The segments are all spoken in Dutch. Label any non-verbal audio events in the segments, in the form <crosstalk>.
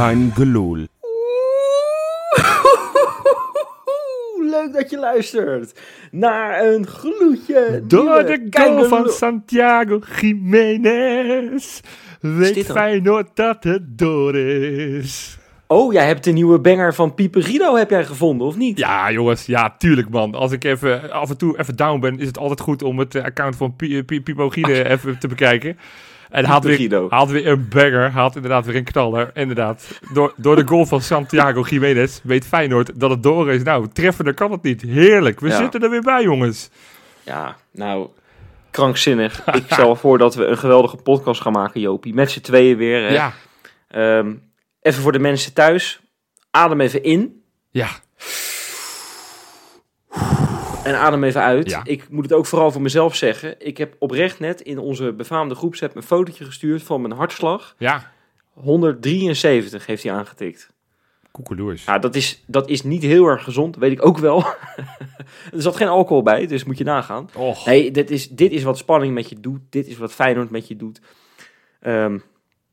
kein geloel. Leuk dat je luistert naar een gloedje. Door de goal van Santiago Jiménez weet? Feyenoord dat het door is. Oh, jij hebt de nieuwe banger van Piperino heb jij gevonden, of niet? Ja, jongens, ja, tuurlijk, man. Als ik even af en toe even down ben, is het altijd goed om het eh, account van Pi- Pi- Pipo Gide even te bekijken. En had weer, had weer een banger, had inderdaad weer een knaller. Inderdaad, door, door de goal van Santiago Jiménez weet Feyenoord dat het door is. Nou, treffender kan het niet. Heerlijk, we Ja. zitten er weer bij, jongens. Ja, nou, krankzinnig. Ik <laughs> stel voor dat we een geweldige podcast gaan maken, Jopie. Met z'n tweeën weer. hè. Ja, Ehm, even voor de mensen thuis. Adem even in ja, en adem even uit. Ja. Ik moet het ook vooral voor mezelf zeggen. Ik heb oprecht net in onze befaamde groepsapp een fotootje gestuurd van mijn hartslag. ja. 173 heeft hij aangetikt. Koekeloers. Ja, dat is, dat is niet heel erg gezond, weet ik ook wel. <laughs> er zat geen alcohol bij, dus moet je nagaan. Och. Nee, dit is, dit is wat spanning met je doet. Dit is wat Feyenoord met je doet. Ehm,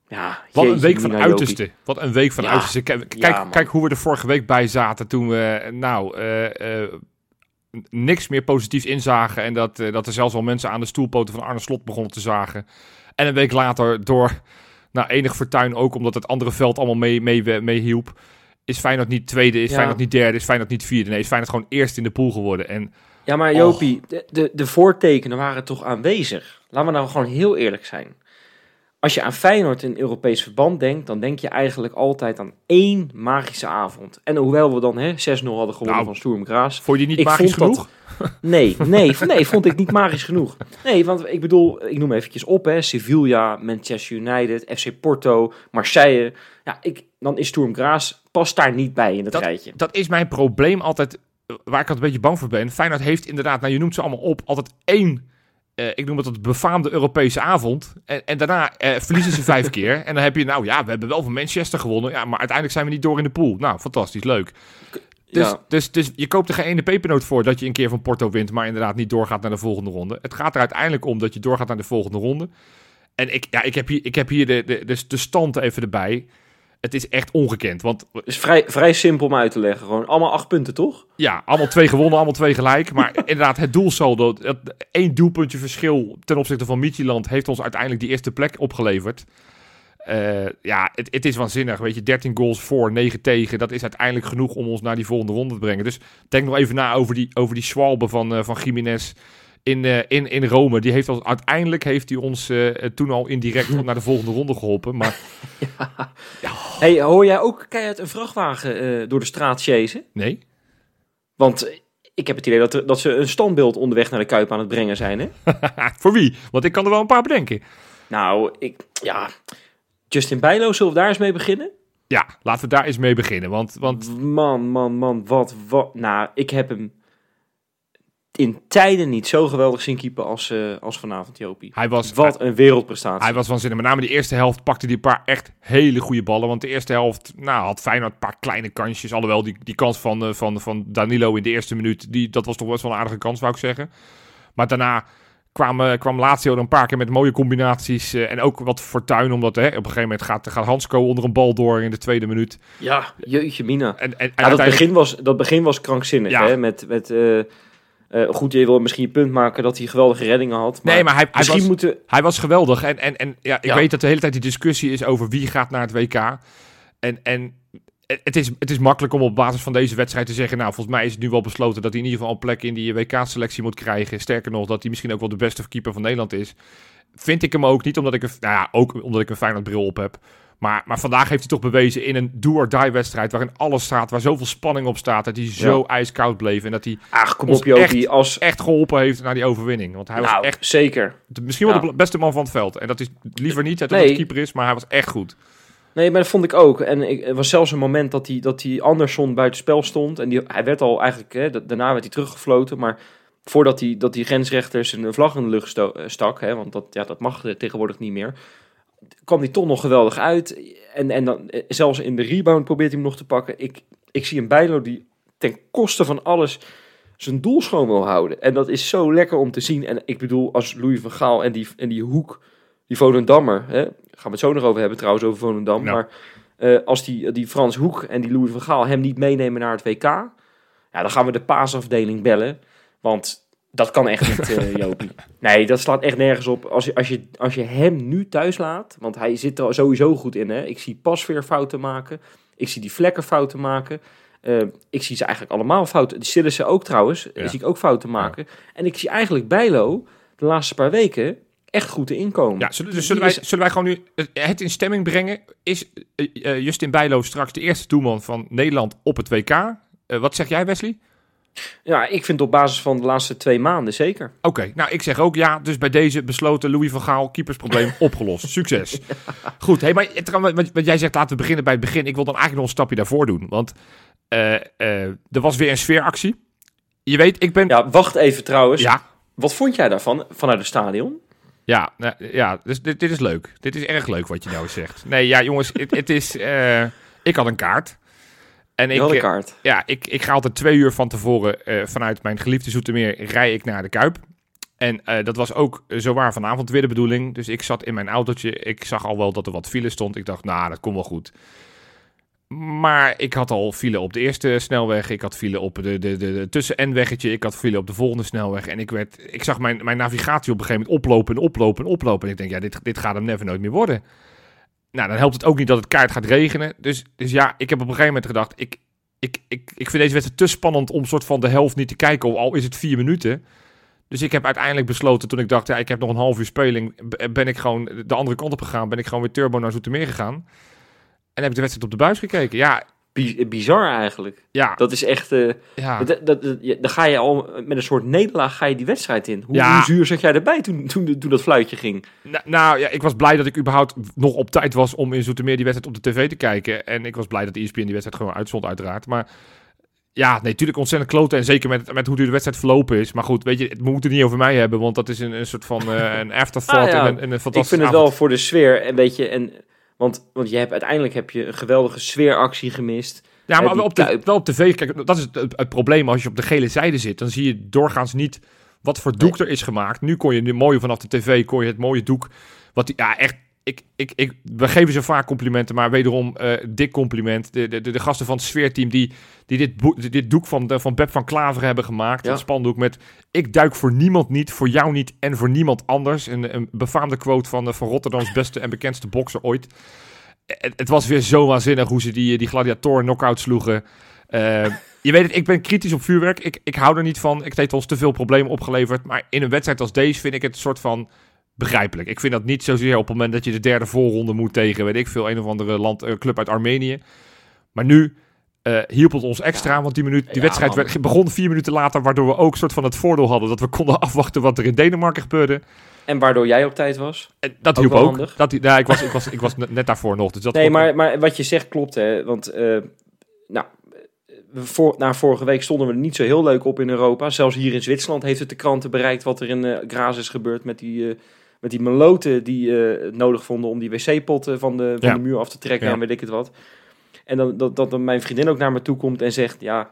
ja, Wat een week van uiterste. Wat een week van Ja. uiterste. Kijk, kijk hoe we er vorige week bij zaten toen we nou eh, eh, niks meer positiefs inzagen. En dat, eh, dat er zelfs wel mensen aan de stoelpoten van Arne Slot begonnen te zagen. En een week later door nou, enig fortuin ook, omdat het andere veld allemaal mee, mee, mee hielp. Is Feyenoord niet tweede, is Ja. Feyenoord niet derde, is Feyenoord niet vierde. Nee, is Feyenoord gewoon eerst in de pool geworden. En Ja, maar Jopie, de, de, de voortekenen waren toch aanwezig. Laten we nou gewoon heel eerlijk zijn. Als je aan Feyenoord in Europees verband denkt, dan denk je eigenlijk altijd aan één magische avond. En hoewel we dan hè, 6-0 hadden gewonnen Nou, van Sturm Graz. vond je die niet magisch genoeg? dat- Nee, <laughs> nee, nee, vond ik niet magisch genoeg. Nee, want ik bedoel, ik noem eventjes op, hè. Sevilla, Manchester United, FC Porto, Marseille. Ja, ik, dan is Sturm Graz, past daar niet bij in het Dat- rijtje. dat is mijn probleem altijd, eh, waar ik altijd een beetje bang voor ben. Feyenoord heeft inderdaad, nou je noemt ze allemaal op, altijd één, eh, ik noem het het befaamde Europese avond. En, en daarna eh, verliezen ze vijf <laughs> keer. En dan heb je, nou ja, we hebben wel van Manchester gewonnen. Ja, maar uiteindelijk zijn we niet door in de pool. Nou, fantastisch, leuk. Dus, ja, dus, dus je koopt er geen ene pepernoot voor dat je een keer van Porto wint, maar inderdaad niet doorgaat naar de volgende ronde. Het gaat er uiteindelijk om dat je doorgaat naar de volgende ronde. En ik, ja, ik heb hier, ik heb hier de, de, de, de stand even erbij. Het is echt ongekend, want is vrij, vrij simpel om uit te leggen. Gewoon allemaal acht punten, toch? Ja, allemaal twee gewonnen, allemaal twee gelijk. Maar <laughs> inderdaad, het doelsaldo, dat één doelpuntje verschil ten opzichte van Midtjylland heeft ons uiteindelijk die eerste plek opgeleverd. Eh, ja, het, het is waanzinnig. Weet je, 13 goals voor, 9 tegen. Dat is uiteindelijk genoeg om ons naar die volgende ronde te brengen. Dus denk nog even na over die, over die Schwalbe van, eh van Jiménez in, eh, in, in Rome. Die heeft ons, uiteindelijk heeft hij ons eh, toen al indirect naar de volgende ronde geholpen. Maar <laughs> Hey, hoor jij ook keihard een vrachtwagen eh, door de straat chasen? nee, Want eh, ik heb het idee dat, er- dat ze een standbeeld onderweg naar de Kuip aan het brengen zijn, hè? <laughs> voor wie? Want ik kan er wel een paar bedenken. Nou, ik, ja... Justin Bijlo, zullen we daar eens mee beginnen? Ja, laten we daar eens mee beginnen. Want, want Man, man, man, wat, wat... Nou, ik heb hem in tijden niet zo geweldig zien keepen als, eh, als vanavond, Jopie. hij was... Wat een wereldprestatie. Hij was waanzinnig. Met name de eerste helft pakte hij een paar echt hele goede ballen. Want de eerste helft nou, had Feyenoord een paar kleine kansjes. Alhoewel, die, die kans van, eh, van, van Danilo in de eerste minuut, die, dat was toch best wel een aardige kans, wou ik zeggen. Maar daarna kwam, eh, kwam Lazio er een paar keer met mooie combinaties. en ook wat fortuin, omdat hè, op een gegeven moment gaat, gaat Hansco onder een bal door in de tweede minuut. Ja, jeetje mina. En, en, en Ja, dat, begin was, dat begin was krankzinnig, Ja. hè? Met, met eh, goed, je wil misschien je punt maken dat hij geweldige reddingen had. Maar Nee, maar hij, hij, was, moeten... hij was geweldig. En, en, en ja, ik Ja. weet dat de hele tijd die discussie is over wie gaat naar het WK. En, en het, is, het is makkelijk om op basis van deze wedstrijd te zeggen... nou, volgens mij is het nu wel besloten dat hij in ieder geval een plek in die WK-selectie moet krijgen. Sterker nog, dat hij misschien ook wel de beste keeper van Nederland is. Vind ik hem ook niet, omdat ik een, nou ja, ook omdat ik een Feyenoord bril op heb. Maar, maar vandaag heeft hij toch bewezen in een do-or-die-wedstrijd... waarin alles staat, waar zoveel spanning op staat... dat hij zo ijskoud bleef en dat hij Ach, kom ons op Jopie, als... echt geholpen heeft naar die overwinning. Want hij was Nou, echt zeker. de- misschien wel de beste man van het veld. En dat is liever niet dat Nee. hij keeper is, maar hij was echt goed. Nee, maar dat vond ik ook. En ik, er was zelfs een moment dat hij, dat hij Anderson buitenspel stond. En die, hij werd al eigenlijk, hè, da- daarna werd hij teruggefloten. Maar voordat hij, dat die grensrechter zijn vlag in de lucht stak, hè, want dat, ja, dat mag tegenwoordig niet meer, kwam hij toch nog geweldig uit. En, en dan, eh, zelfs in de rebound probeert hij hem nog te pakken. Ik, ik zie een Bijlo die ten koste van alles zijn doel schoon wil houden. En dat is zo lekker om te zien. En ik bedoel, als Louis van Gaal en die, en die hoek, die Volendammer, hè, gaan we het zo nog over hebben trouwens, over Volendam. Ja. Maar Eh, als die, die Frans Hoek en die Louis van Gaal hem niet meenemen naar het WK, ja, dan gaan we de paasafdeling bellen. Want dat kan echt niet, <laughs> uh, Jopie. Nee, dat slaat echt nergens op. Als je, als, je, als je hem nu thuis laat, want hij zit er sowieso goed in. Hè? Ik zie Pasveer fouten maken. Ik zie die vlekken fouten maken. Uh, ik zie ze eigenlijk allemaal fouten. Die zullen ze ook trouwens. Ja. zie ik ook fouten maken. Ja. En ik zie eigenlijk Bijlo de laatste paar weken echt goed inkomen. Ja, zullen, dus zullen, wij, zullen wij gewoon nu het in stemming brengen? Is uh, Justin Bijlo straks de eerste doelman van Nederland op het WK? Uh, wat zeg jij, Wesley? Ja, ik vind op basis van de laatste twee maanden zeker. Oké, okay, nou ik zeg ook ja. Dus bij deze besloten Louis van Gaal, keepersprobleem <laughs> opgelost. Succes. Goed, hey, maar wat jij zegt, laten we beginnen bij het begin. Ik wil dan eigenlijk nog een stapje daarvoor doen. Want uh, uh, er was weer een sfeeractie. Je weet, ik ben... Ja, wacht even trouwens. Ja. Wat vond jij daarvan, vanuit het stadion? Ja, nou, ja dus dit, dit, is leuk. Dit is erg leuk wat je nou zegt. Nee, ja jongens, het, het is... Uh, ik had een kaart. En ik, kaart. Ja, ik, ik ga altijd twee uur van tevoren uh, vanuit mijn geliefde Zoetermeer rij ik naar de Kuip. En uh, dat was ook zowaar vanavond weer de bedoeling. Dus ik zat in mijn autootje. Ik zag al wel dat er wat file stond. Ik dacht, nou, dat komt wel goed. Maar ik had al file op de eerste snelweg. Ik had file op de, de, de, de tussen-en-weggetje. Ik had file op de volgende snelweg. En ik, werd, ik zag mijn, mijn navigatie op een gegeven moment oplopen en oplopen en oplopen. En ik denk, ja, dit, dit gaat hem never nooit meer worden. Nou, dan helpt het ook niet dat het kaart gaat regenen. Dus, dus ja, ik heb op een gegeven moment gedacht... Ik, ik, ik, ik vind deze wedstrijd te spannend om soort van de helft niet te kijken. Al is het vier minuten. Dus ik heb uiteindelijk besloten, toen ik dacht... Ja, ik heb nog een half uur speling... Ben ik gewoon de andere kant op gegaan. Ben ik gewoon weer turbo naar Zoetermeer gegaan. En heb ik de wedstrijd op de buis gekeken. Ja, bizar eigenlijk. Ja. Dat is echt... Uh, ja. dat, dat, dat, dan ga je al met een soort nederlaag ga je die wedstrijd in. Hoe, ja. hoe zuur zat jij erbij toen, toen, toen dat fluitje ging? Nou, nou, ja, ik was blij dat ik überhaupt nog op tijd was om in Zoetermeer die wedstrijd op de tv te kijken. En ik was blij dat ESPN die wedstrijd gewoon uitzond uiteraard. Maar ja, nee, natuurlijk ontzettend kloten. En zeker met, met hoe de wedstrijd verlopen is. Maar goed, weet je, het moet het niet over mij hebben. Want dat is een, een soort van uh, een <laughs> afterthought ah, ja. en, een, een fantastische Ik vind het wel voor de sfeer een beetje... En, want, want je hebt, uiteindelijk heb je een geweldige sfeeractie gemist. Ja, maar op de, wel op tv, kijk, dat is het, het, probleem. Als je op de gele zijde zit, dan zie je doorgaans niet wat voor doek er is gemaakt. Nu kon je nu mooi vanaf de tv, kon je het mooie doek, wat ja, echt ik, ik, ik, we geven ze vaak complimenten, maar wederom uh, dik compliment. De, de, de, gasten van het sfeerteam die, die dit, dit doek van, van Beb van Klaver hebben gemaakt. Ja. Het spandoek met ik duik voor niemand niet, voor jou niet en voor niemand anders. Een, een befaamde quote van, van Rotterdams beste en bekendste bokser ooit. Het, het, was weer zo waanzinnig hoe ze die, die gladiatoren knock-out sloegen. Uh, je weet het, ik ben kritisch op vuurwerk. Ik, ik hou er niet van. Het heeft ons te veel problemen opgeleverd. Maar in een wedstrijd als deze vind ik het een soort van begrijpelijk. Ik vind dat niet zozeer op het moment dat je de derde voorronde moet tegen, weet ik veel, een of andere land, uh, club uit Armenië. Maar nu uh, hielp het ons extra, want die, minuut, die ja, wedstrijd werd, begon vier minuten later, waardoor we ook soort van het voordeel hadden dat we konden <laughs> afwachten wat er in Denemarken gebeurde. En waardoor jij op tijd was. En dat hielp ook. ook. Dat, ja, ik was, ik, was, ik was net daarvoor nog. Dus dat nee, maar, maar wat je zegt klopt, hè. Want, uh, nou, voor, na vorige week stonden we niet zo heel leuk op in Europa. Zelfs hier in Zwitserland heeft het de kranten bereikt wat er in uh, Graz is gebeurd met die... Met die meloten die uh, het nodig vonden om die wc-potten van, de, van ja. de muur af te trekken ja. en weet ik het wat. En dan, dat, dat dan mijn vriendin ook naar me toe komt en zegt, ja,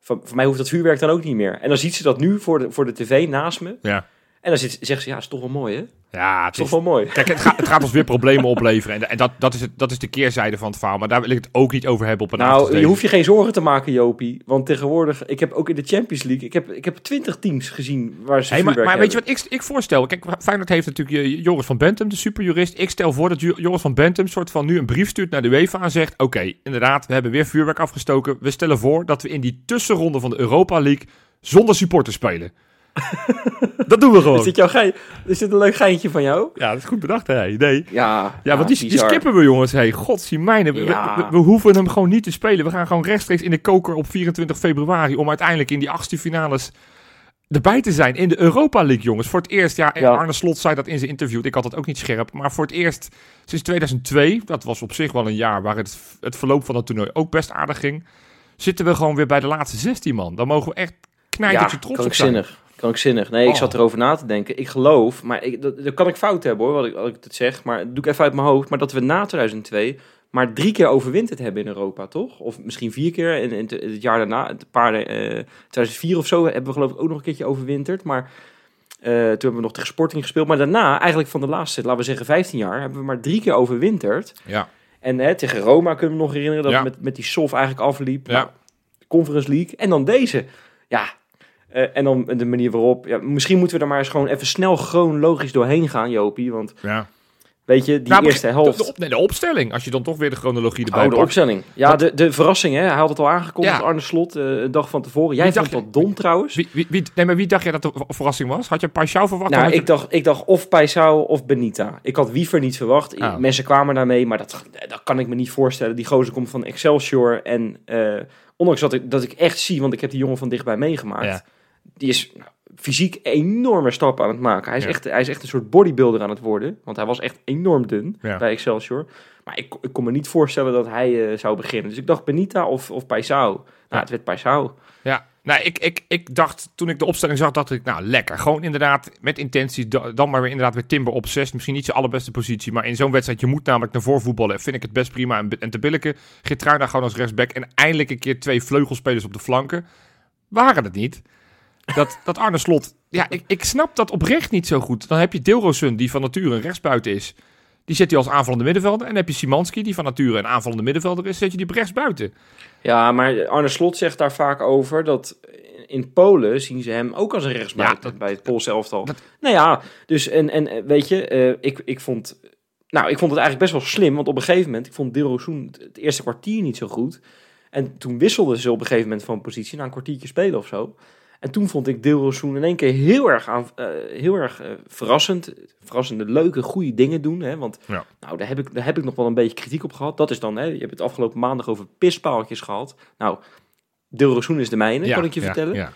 van, voor mij hoeft dat vuurwerk dan ook niet meer. En dan ziet ze dat nu voor de, voor de tv naast me. Ja. En dan zit, zegt ze, ja, is toch wel mooi, hè? Ja, het is toch wel mooi. Kijk, het gaat, het gaat ons weer problemen opleveren. En, en dat, dat, is het, dat is de keerzijde van het verhaal. Maar daar wil ik het ook niet over hebben op een Nou, je hoeft je geen zorgen te maken, Jopie. Want tegenwoordig, ik heb ook in de Champions League, ik heb, ik heb twintig teams gezien waar ze hey, Maar, maar weet je wat ik, ik voorstel? Kijk, Feyenoord heeft natuurlijk Joris van Bentum, de superjurist. Ik stel voor dat Joris van Bentum soort van nu een brief stuurt naar de UEFA en zegt... Oké, okay, inderdaad, we hebben weer vuurwerk afgestoken. We stellen voor dat we in die tussenronde van de Europa League zonder supporters spelen. Dat doen we gewoon. Is dit, jouw gein? is dit een leuk geintje van jou? Ja, dat is goed bedacht, hè? Nee. Ja, ja, want die, die skippen we, jongens. Hey, godzijmijne. We, ja. we, we, hoeven hem gewoon niet te spelen. We gaan gewoon rechtstreeks in de koker op 24 februari... om uiteindelijk in die achtste finales erbij te zijn in de Europa League, jongens. Voor het eerst, ja, ja, Arne Slot zei dat in zijn interview. Ik had het ook niet scherp. Maar voor het eerst sinds 2002, dat was op zich wel een jaar... waar het, het verloop van het toernooi ook best aardig ging... zitten we gewoon weer bij de laatste 16 man. Dan mogen we echt knijtertje ja, trots op zijn. Krankzinnig. Nee, oh. ik zat erover na te denken. Ik geloof, maar ik, dat, dat kan ik fout hebben hoor, wat ik, wat ik het zeg. Maar doe ik even uit mijn hoofd. Maar dat we na 2002 maar drie keer overwinterd hebben in Europa, toch? Of misschien vier keer. In het jaar daarna, een paar, uh, 2004 of zo, hebben we geloof ik ook nog een keertje overwinterd. Maar uh, toen hebben we nog tegen Sporting gespeeld. Maar daarna, eigenlijk van de laatste, laten we zeggen 15 jaar, hebben we maar drie keer overwinterd. Ja. En hè, tegen Roma kunnen we nog herinneren dat Ja. het met, met die sof eigenlijk afliep. Ja. Nou, Conference League. En dan deze. Ja. Eh, en dan de manier waarop. Ja, misschien moeten we er maar eens gewoon even snel chronologisch doorheen gaan, Jopie. Want Ja. weet je, die Nou, eerste helft. De, de, op- nee, de opstelling, als je dan toch weer de chronologie erbij Oh, de pakt. opstelling. Ja, de, de verrassing, hè. Hij had het al aangekondigd, Ja. Arne Slot, eh, een dag van tevoren. Jij dacht dat dom trouwens. Wie, wie, wie, nee, maar wie dacht jij dat de verrassing was? Had je Paixão verwacht? Nou, je- ik dacht, ik dacht of Paisao of Benita. Ik had Wiever niet verwacht. Oh. Mensen kwamen daarmee, maar dat, dat kan ik me niet voorstellen. Die gozer komt van Excelsior. En eh, ondanks dat ik, dat ik echt zie, want ik heb die jongen van dichtbij meegemaakt. Ja. Die is nou, fysiek enorme stappen aan het maken. Hij is, Ja. echt, hij is echt een soort bodybuilder aan het worden. Want hij was echt enorm dun Ja. bij Excelsior. Maar ik, ik kon me niet voorstellen dat hij eh, zou beginnen. Dus ik dacht Benita of, of Paisao. Nou, Ja. het werd Paisao. Ja, nou, ik, ik, ik dacht, toen ik de opstelling zag, dacht ik, nou, lekker. Gewoon inderdaad, met intentie, da- dan maar weer inderdaad weer Timber op 6. Misschien niet zijn allerbeste positie, maar in zo'n wedstrijd, je moet namelijk naar voren voetballen. Vind ik het best prima en, en te billijken. Geertruida gewoon als rechtsback en eindelijk een keer twee vleugelspelers op de flanken. Waren het niet. Dat, dat Arne Slot, ja, ik, ik snap dat oprecht niet zo goed. Dan heb je Dilrosun, die van nature een rechtsbuiten is. Die zet hij als aanvallende middenvelder. En dan heb je Simanski, die van nature een aanvallende middenvelder is. Zet je die op rechtsbuiten. Ja, maar Arne Slot zegt daar vaak over dat in Polen zien ze hem ook als een rechtsbuiten Ja, dat- bij het Poolse elftal. dat- Nou ja, dus en, en weet je, eh, ik, ik vond, nou, ik vond het eigenlijk best wel slim, want op een gegeven moment, ik vond Dilrosun het, het eerste kwartier niet zo goed. En toen wisselden ze op een gegeven moment van positie, na een kwartiertje spelen of zo. En toen vond ik Dilrosun in één keer heel erg, aan, eh, heel erg eh, verrassend. Verrassende, leuke, goede dingen doen. Hè? Want Ja. nou, daar, heb ik, daar heb ik nog wel een beetje kritiek op gehad. Dat is dan, hè, je hebt het afgelopen maandag over pispaaltjes gehad. Nou, Dilrosun is de mijne, kan ik je ja, vertellen. Ja.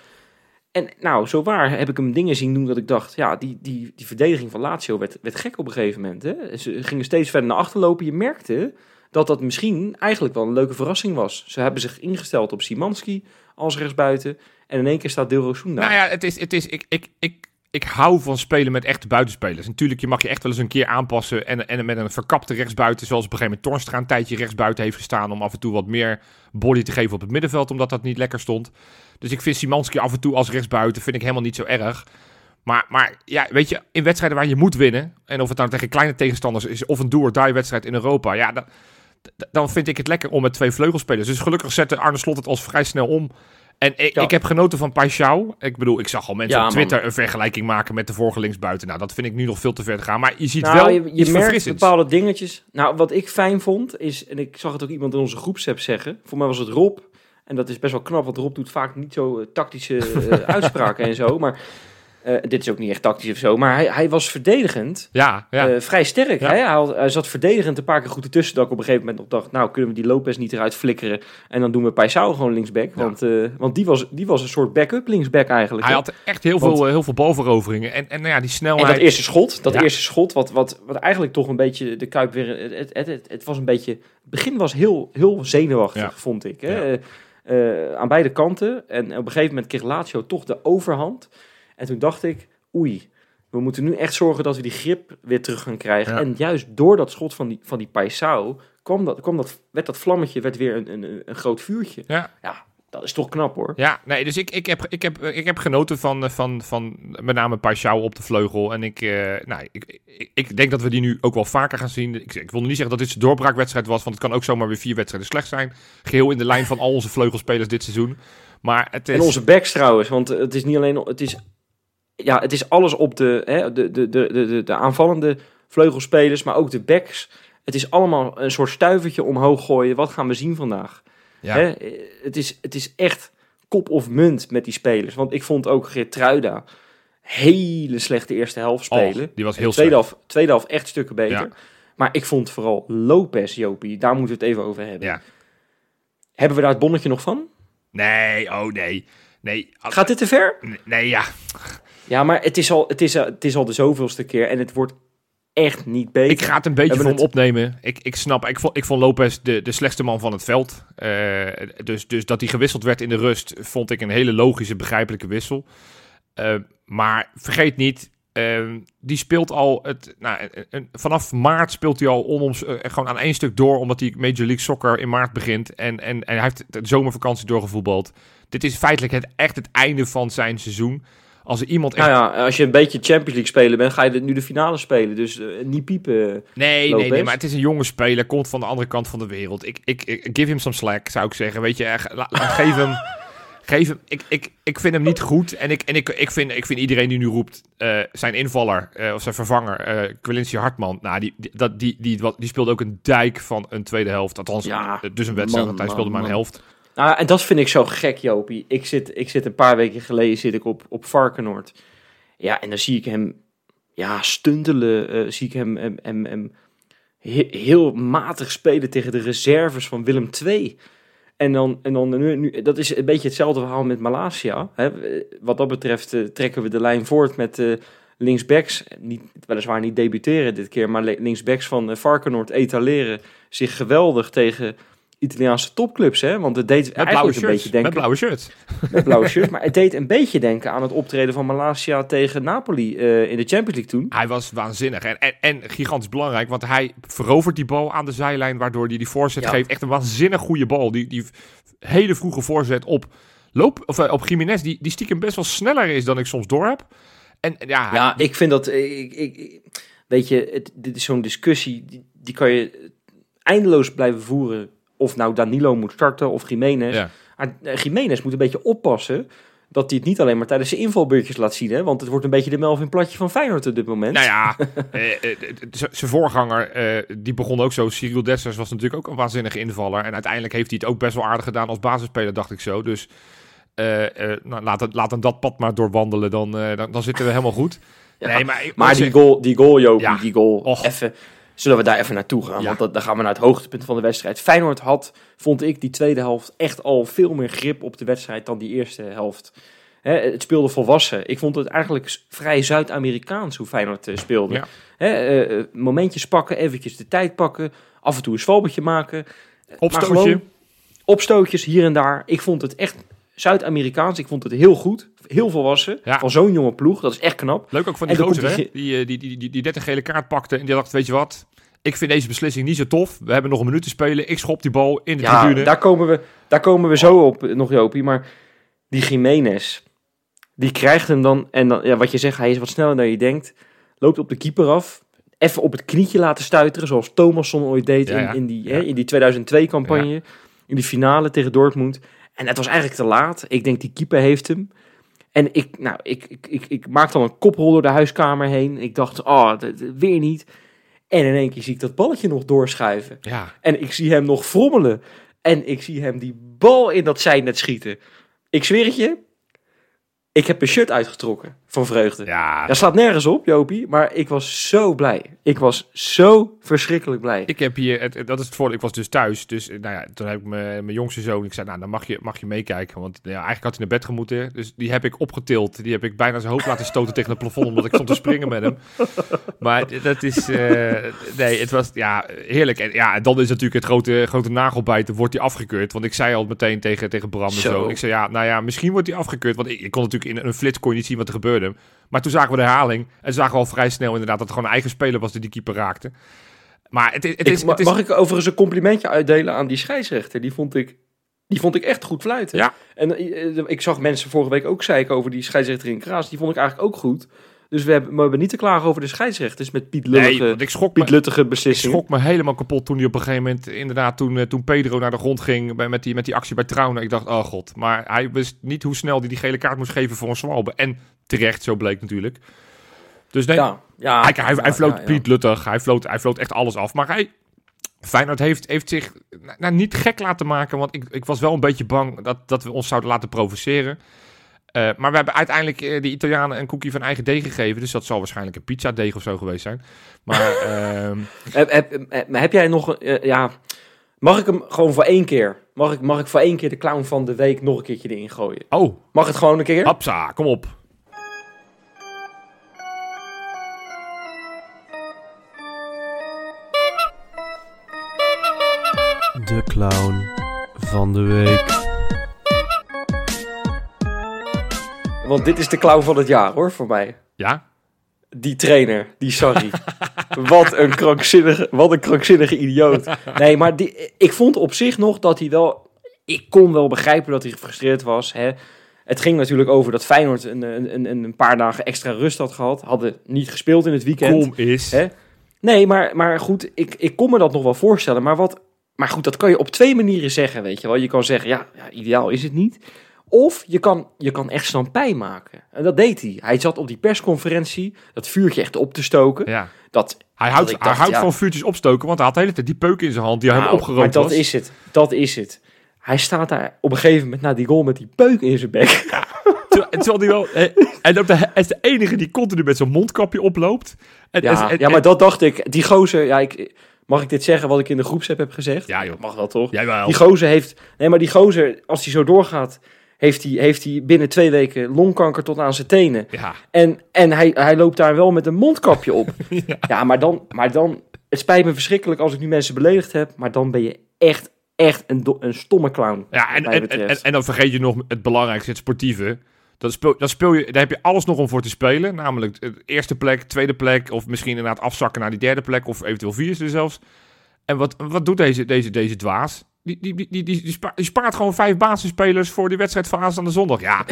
En nou, zo waar heb ik hem dingen zien doen dat ik dacht, ja, die, die, die verdediging van Lazio werd, werd gek op een gegeven moment. Hè? Ze gingen steeds verder naar achter lopen. Je merkte dat dat misschien eigenlijk wel een leuke verrassing was. Ze hebben zich ingesteld op Simanski als rechtsbuiten. En in één keer staat Dilrosun daar. Nou ja, het is, het is, ik, ik, ik, ik hou van spelen met echte buitenspelers. Natuurlijk, je mag je echt wel eens een keer aanpassen. En, en met een verkapte rechtsbuiten, zoals op een gegeven moment Tornstra een tijdje rechtsbuiten heeft gestaan. Om af en toe wat meer body te geven op het middenveld, omdat dat niet lekker stond. Dus ik vind Simanski af en toe als rechtsbuiten vind ik helemaal niet zo erg. Maar, maar ja, weet je, in wedstrijden waar je moet winnen. En of het nou tegen kleine tegenstanders is, of een do-or-die wedstrijd in Europa. Ja, dan, dan vind ik het lekker om met twee vleugelspelers. Dus gelukkig zette Arne Slot het als vrij snel om. En ik, Ja. ik heb genoten van Paixão. Ik bedoel, ik zag al mensen Ja, op man. Twitter een vergelijking maken met de vorige linksbuiten. Nou, dat vind ik nu nog veel te ver te gaan. Maar je ziet Nou, wel je, je iets merkt verfrissends. bepaalde dingetjes. Nou, wat ik fijn vond is, en ik zag het ook iemand in onze groepsapp zeggen. Voor mij was het Rob. En dat is best wel knap, want Rob doet vaak niet zo eh, tactische eh, <laughs> uitspraken en zo. Maar eh, dit is ook niet echt tactisch of zo. Maar hij, hij was verdedigend Ja, ja. eh, vrij sterk. Ja. Hij, zat verdedigend een paar keer goed ertussen. Dat ik op een gegeven moment nog dacht, nou kunnen we die Lopez niet eruit flikkeren. En dan doen we Paisao gewoon linksback. Want, eh, want die, was, die was een soort backup linksback eigenlijk. hij hè? had echt heel Want- veel, heel veel balveroveringen. En, en nou ja, die En snelheid. dat eerste schot, dat eerste schot, wat, wat, wat eigenlijk toch een beetje de Kuip weer... Het, het, het, was een beetje... Het begin was heel, heel zenuwachtig, vond ik. Hè? Aan beide kanten. En op een gegeven moment kreeg Lazio toch de overhand. En toen dacht ik, oei, we moeten nu echt zorgen dat we die grip weer terug gaan krijgen. Ja. En juist door dat schot van die, van die Paisao kwam dat, kwam dat, werd dat vlammetje werd weer een, een, een groot vuurtje. Ja. ja, dat is toch knap hoor. Ja, nee, dus ik, ik, heb, ik, heb, ik heb genoten van, eh, van, van met name Paixão op de vleugel. En ik, eh, nou, ik, ik, ik denk dat we die nu ook wel vaker gaan zien. Ik, ik wil niet zeggen dat dit een doorbraakwedstrijd was, want het kan ook zomaar weer vier wedstrijden slecht zijn. Geheel in de lijn van al onze vleugelspelers dit seizoen. Maar het is... En onze backs trouwens, want het is niet alleen, het is, ja, het is alles op de, hè, de, de, de, de, de, de aanvallende vleugelspelers, maar ook de backs. Het is allemaal een soort stuivertje omhoog gooien. Wat gaan we zien vandaag? ja. Hè? Het, is, het is echt kop of munt met die spelers. Want ik vond ook Geertruida hele slechte eerste helft Oh, spelen. die was heel tweede helft, tweede helft echt stukken beter. Ja. Maar ik vond vooral Lopez, Jopie, daar moeten we het even over hebben. Ja. Hebben we daar het bonnetje nog van? Nee, oh nee. Nee, Gaat dit te ver? nee, nee, ja. Ja, maar het is, al, het, is, het is al de zoveelste keer en het wordt echt niet beter. Ik ga het een beetje Hebben voor hem opnemen. Ik, ik snap, ik vond, ik vond Lopez de, de slechtste man van het veld. Eh, dus, dus dat hij gewisseld werd in de rust, vond ik een hele logische, begrijpelijke wissel. Eh, maar vergeet niet, eh, die speelt al, het, nou, een- vanaf maart speelt hij al onoms, eh, gewoon aan één stuk door, omdat hij Major League Soccer in maart begint. En, en, en hij heeft de zomervakantie doorgevoetbald. Dit is feitelijk het, echt het einde van zijn seizoen. Als er iemand echt... Nou ja, als je een beetje Champions League spelen bent, ga je nu de finale spelen. Dus eh, niet piepen. Nee, nee, Lopez. nee, maar het is een jonge speler, komt van de andere kant van de wereld. Ik, ik, ik give him some slack, zou ik zeggen. Weet je, echt, la- la- <laughs> geef hem... Geef hem, ik, ik, ik vind hem niet goed. En, ik, en ik, ik, vind, ik vind iedereen die nu roept, eh, zijn invaller uh, of zijn vervanger, uh, Hartman, nou, die, die, dat, die, die, die, speelde ook een dijk van een tweede helft. Althans, Ja, dus een wedstrijd, hij speelde man, maar een helft. Nou, en dat vind ik zo gek, Jopie. Ik zit, ik zit een paar weken geleden zit ik op, op Varkenoord. Ja, en dan zie ik hem ja, stuntelen. eh, zie ik hem, hem, hem, hem he- heel matig spelen tegen de reserves van Willem II. En dan, en dan nu, nu, dat is een beetje hetzelfde verhaal met Malasia. Hè. Wat dat betreft eh, trekken we de lijn voort met eh, linksbacks. Niet, weliswaar niet debuteren dit keer, maar linksbacks van uh, Varkenoord etaleren zich geweldig tegen Italiaanse topclubs. Hè? Want het deed Met blauwe eigenlijk een beetje denken... Met blauwe shirts. met blauwe <laughs> shirt. Maar het deed een beetje denken aan het optreden van Malasia tegen Napoli eh, in de Champions League toen. Hij was waanzinnig. En, en, en gigantisch belangrijk, want hij verovert die bal aan de zijlijn, waardoor hij die voorzet Ja. geeft. Echt een waanzinnig goede bal. Die, die hele vroege voorzet op, loop, of, eh, op Jiménez, die, die stiekem best wel sneller is dan ik soms door heb. En ja, hij- Ja, ik vind dat... eh, ik, ik- weet je, het, dit is zo'n discussie, die, die kan je eindeloos blijven voeren. Of nou Danilo moet starten of Jiménez. ja. Maar eh, Jiménez moet een beetje oppassen dat hij het niet alleen maar tijdens zijn invalbeurtjes laat zien. Hè? Want het wordt een beetje de Melvin Platje van Feyenoord op dit moment. Nou ja, <laughs> eh, eh, zijn voorganger, die begon ook zo. Cyril Dessers was natuurlijk ook een waanzinnige invaller. En uiteindelijk heeft hij het ook best wel aardig gedaan als basisspeler, dacht ik zo. Dus eh, eh, nou, laat, het, laat hem dat pad maar doorwandelen, dan, dan, dan zitten we helemaal goed. <laughs> Ja, nee, maar, Maar die goal, die goal Jopie, Ja. die goal, Och. even, zullen we daar even naartoe gaan? Ja. Want dat, dan gaan we naar het hoogtepunt van de wedstrijd. Feyenoord had, vond ik, die tweede helft echt al veel meer grip op de wedstrijd dan die eerste helft. Hè, het speelde volwassen. Ik vond het eigenlijk vrij Zuid-Amerikaans hoe Feyenoord eh, speelde. Ja. Hè, eh, eh, momentjes pakken, eventjes de tijd pakken, af en toe een zwalbetje maken. Opstootje. gewoon opstootjes hier en daar. Ik vond het echt Zuid-Amerikaans. Ik vond het heel goed, heel volwassen. Ja. Van zo'n jonge ploeg, dat is echt knap. Leuk ook van die gozer, hè? die Die, eh, die, die, die, die net een gele kaart pakte en die dacht, weet je wat? Ik vind deze beslissing niet zo tof. We hebben nog een minuut te spelen. Ik schop die bal in de Ja, tribune. daar komen, we, daar komen we zo op, nog Jopie. Maar die Jiménez, die krijgt hem dan... En dan, ja, wat je zegt, hij is wat sneller dan je denkt. Loopt op de keeper af. Even op het knietje laten stuiteren, zoals Thomasson ooit deed Ja, ja. In, in die, hè, in die 2002-campagne. In die finale tegen Dortmund. En het was eigenlijk te laat. Ik denk, die keeper heeft hem. En ik, nou, ik, ik, ik, ik maak dan een koprol door de huiskamer heen. Ik dacht, oh, weer niet. En in één keer zie ik dat balletje nog doorschuiven. Ja, En ik zie hem nog frommelen. En ik zie hem die bal in dat zijnet schieten. Ik zweer het je. Ik heb een shirt uitgetrokken van vreugde. ja. Dat slaat nergens op, Jopie. Maar ik was zo blij. Ik was zo verschrikkelijk blij. Ik heb hier, het, dat is het voordeel, ik was dus thuis. Dus eh, nou ja, toen heb ik mijn mijn jongste zoon, ik zei, nou dan mag je, mag je meekijken. Want ja, eigenlijk had hij naar bed gemoeten. Dus die heb ik opgetild. Die heb ik bijna zijn hoofd laten stoten tegen het plafond, omdat ik stond te springen met hem. Maar dat is, eh, nee, het was ja, heerlijk. En ja, dan is natuurlijk het grote, grote nagelbijten, wordt hij afgekeurd. Want ik zei al meteen tegen, tegen Bram en Zo. zo. Ik zei, ja, nou ja, misschien wordt hij afgekeurd. Want ik, ik kon natuurlijk in een flits kon je niet zien wat er gebeurde. Maar toen zagen we de herhaling. En zagen we al vrij snel inderdaad dat het gewoon een eigen speler was die die keeper raakte. Maar het, het Ik- is... ma- Het is Mag ik overigens een complimentje uitdelen aan die scheidsrechter? Die vond ik, die vond ik echt goed fluiten. Ja. En eh, ik zag mensen vorige week ook zeiken over die scheidsrechter in Kraas. Die vond ik eigenlijk ook goed. Dus we hebben, we hebben niet te klagen over de scheidsrechters met Piet Nee, Lullige, want ik schrok, Piet me, Luttige ik beslissingen. schrok me helemaal kapot toen hij op een gegeven moment... Inderdaad, toen, eh, toen Pedro naar de grond ging bij, met, die, met die actie bij Trauner. Ik dacht, oh god. Maar hij wist niet hoe snel hij die gele kaart moest geven voor een zwalbe. En terecht, zo bleek natuurlijk. Dus nee, Ja, ja, hij, hij, floot ja. Piet Luttig. Hij floot, hij floot echt alles af. Maar hij... Feyenoord heeft, heeft zich nou, niet gek laten maken. Want ik, ik was wel een beetje bang dat, dat we ons zouden laten provoceren. Eh, maar we hebben uiteindelijk eh, de Italianen een koekje van eigen deeg gegeven. Dus dat zal waarschijnlijk een pizza deeg of zo geweest zijn. Maar <laughs> ehm, Heb, heb, heb, heb jij nog... een- eh, ja, mag ik hem gewoon voor één keer... Mag ik, mag ik voor één keer de clown van de week nog een keertje erin gooien? oh, Mag het gewoon een keer? hapsa, kom op. De clown van de week. Want dit is de clown van het jaar hoor, voor mij. Ja? Die trainer, die Sarri. <laughs> wat, een krankzinnige, wat een krankzinnige idioot. Nee, maar die, ik vond op zich nog dat hij wel... Ik kon wel begrijpen dat hij gefrustreerd was. Hè. Het ging natuurlijk over dat Feyenoord een, een, een, een paar dagen extra rust had gehad. Hadden niet gespeeld in het weekend. Kom is. Hè? Nee, maar, maar goed, ik, ik kon me dat nog wel voorstellen. Maar, wat, maar goed, dat kan je op twee manieren zeggen, weet je wel. Je kan zeggen, ja, ja ideaal is het niet. Of je kan, je kan echt stampij maken. En dat deed hij. Hij zat op die persconferentie dat vuurtje echt op te stoken. Ja. Dat, Hij houdt, hij dacht, houdt ja. van vuurtjes opstoken, want hij had de hele tijd die peuk in zijn hand die hij Nou, hem opgerookt maar dat was. is het. Dat is het. Hij staat daar op een gegeven moment na die goal met die peuk in zijn bek. Terwijl, terwijl die wel... En ook de, hij is de enige die continu met zo'n mondkapje oploopt. En, Ja, en- ja, maar dat dacht ik. Die gozer, ja, ik, mag ik dit zeggen wat ik in de groepsapp heb gezegd? Ja, joh. Mag wel toch? Jij wel. Die gozer heeft. Nee, maar die gozer, als hij zo doorgaat, heeft hij, heeft hij binnen twee weken longkanker tot aan zijn tenen. Ja, En, en hij, hij loopt daar wel met een mondkapje op. <laughs> Ja. ja. maar dan, maar dan. Het spijt me verschrikkelijk als ik nu mensen beledigd heb, maar dan ben je echt, echt een, een stomme clown. ja en, en, en, dan vergeet je nog het belangrijkste, het sportieve. Dan speel, dan speel je, daar heb je alles nog om voor te spelen. Namelijk de eerste plek, tweede plek. Of misschien inderdaad afzakken naar die derde plek. Of eventueel vierde zelfs. En wat, wat doet deze, deze, deze dwaas? Die, die, die, die, die, die spa- die spaart gewoon vijf basisspelers voor die wedstrijd van aanstaande zondag. Ja,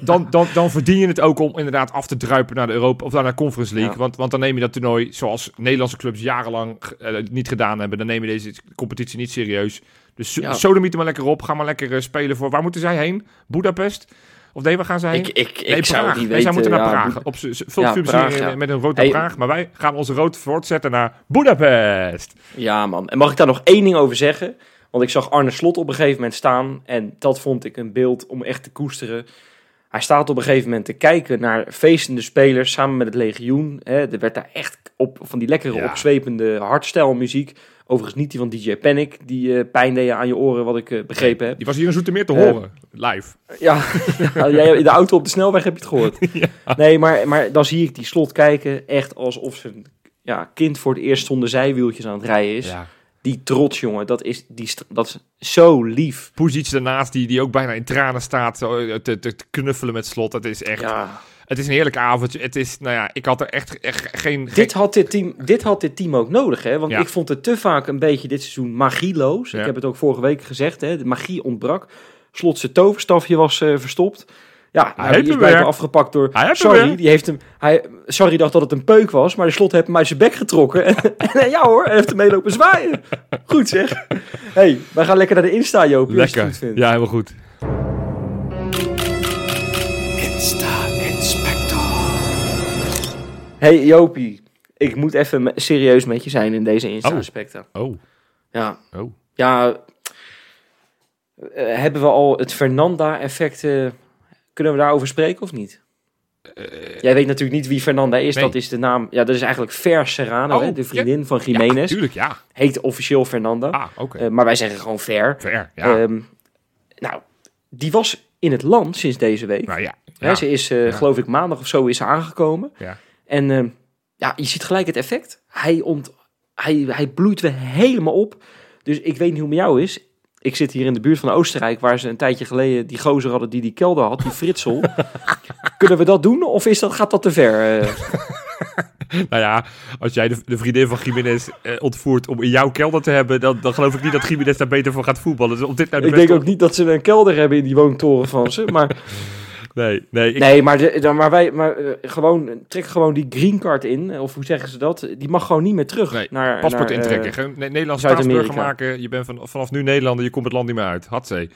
dan, dan, dan verdien je het ook om inderdaad af te druipen naar de Europa of naar de Conference League. Ja. Want, want dan neem je dat toernooi, zoals Nederlandse clubs jarenlang eh, niet gedaan hebben, dan neem je deze competitie niet serieus. Dus Ja. ja. sodemiet er maar lekker op. Ga maar lekker eh, spelen voor. Waar moeten zij heen? Budapest? Of nee, waar gaan zij? Ik, ik, nee, ik zou niet Wij weten. moeten naar ja, Praag. Op Ja, Praag, ja. met een rood naar Hey. Praag. Maar wij gaan onze rood voortzetten naar Budapest. Ja, man. En mag ik daar nog één ding over zeggen? Want ik zag Arne Slot op een gegeven moment staan. En dat vond ik een beeld om echt te koesteren. Hij staat op een gegeven moment te kijken naar feestende spelers samen met het legioen. Hè, er werd daar echt op van die lekkere opzwepende hardstyle muziek. Overigens niet die van DJ Panic, die eh, pijn deed aan je oren, wat ik eh, begrepen heb. Die was hier in Zoetermeer te Eh, horen. Live. Ja, <laughs> ja, jij in de auto op de snelweg heb je het gehoord. <laughs> Nee, maar, maar dan zie ik die slot kijken, echt alsof zijn ja, kind voor het eerst zonder zijwieltjes aan het rijden is. Ja. Die trots, jongen, dat is, die, dat is zo lief. Poesic daarnaast, die, die ook bijna in tranen staat te, te, te knuffelen met slot. Het is echt... Ja. Het is een heerlijk avondje. Het is, nou ja, ik had er echt, echt geen... Dit, had dit, team, dit had dit team ook nodig, hè? Want Ja. ik vond het te vaak een beetje dit seizoen magieloos. Ja. Ik heb het ook vorige week gezegd, hè? De magie ontbrak. Slot zijn toverstafje was eh, verstopt. Ja, nou, heeft die is blijkbaar afgepakt door... Hij heeft hem Sorry, die heeft hem... Hij, sorry dacht dat het een peuk was, maar de slot heeft hem uit zijn bek getrokken. <laughs> en, en ja hoor, hij heeft hem meelopen zwaaien. Goed zeg. hey, wij gaan lekker naar de Insta, Joop. als je het Lekker. goed vindt. Ja, helemaal goed. Hey Jopie, ik moet even me- serieus met je zijn in deze Insta-aspecten. Oh, Ja, oh. Ja, eh, hebben we al het Fernanda-effect? eh, kunnen we daarover spreken of niet? Jij weet natuurlijk niet wie Fernanda is. nee. Dat is de naam. Ja, dat is eigenlijk Fer Serrano, Oh, hè, de vriendin van Jiménez. Ja, tuurlijk, ja. Heet officieel Fernanda. Ah, oké. Eh, maar wij zeggen gewoon Fer. Ver, ja. Ehm, nou, die was in het land sinds deze week. nou ja. Hè, ze is, eh, Ja. geloof ik, maandag of zo is ze aangekomen. Ja. En ehm, ja, je ziet gelijk het effect. Hij, ont, hij, hij bloeit weer helemaal op. Dus ik weet niet hoe het met jou is. Ik zit hier in de buurt van Oostenrijk, waar ze een tijdje geleden die gozer hadden die die kelder had, die Fritsel. <laughs> Kunnen we dat doen? Of is dat, gaat dat te ver? <laughs> <laughs> Nou ja, als jij de, de vriendin van Jiménez eh, ontvoert om in jouw kelder te hebben, dan, dan geloof ik niet dat Jiménez daar beter voor gaat voetballen. Dus dit nou de ik denk ook niet dat ze een kelder hebben in die woontoren van ze. Maar, <laughs> Nee, nee. Ik, nee, maar, de, dan- maar wij maar, eh, gewoon, trek gewoon die green card in. Of hoe zeggen ze dat? Die mag gewoon niet meer terug. Nee, naar, paspoort naar, eh, intrekken. Geen Ne- Nederlandse Zuid-Amerika. staatsburger maken. Je bent van, vanaf nu Nederlander, je komt het land niet meer uit. Hatzee.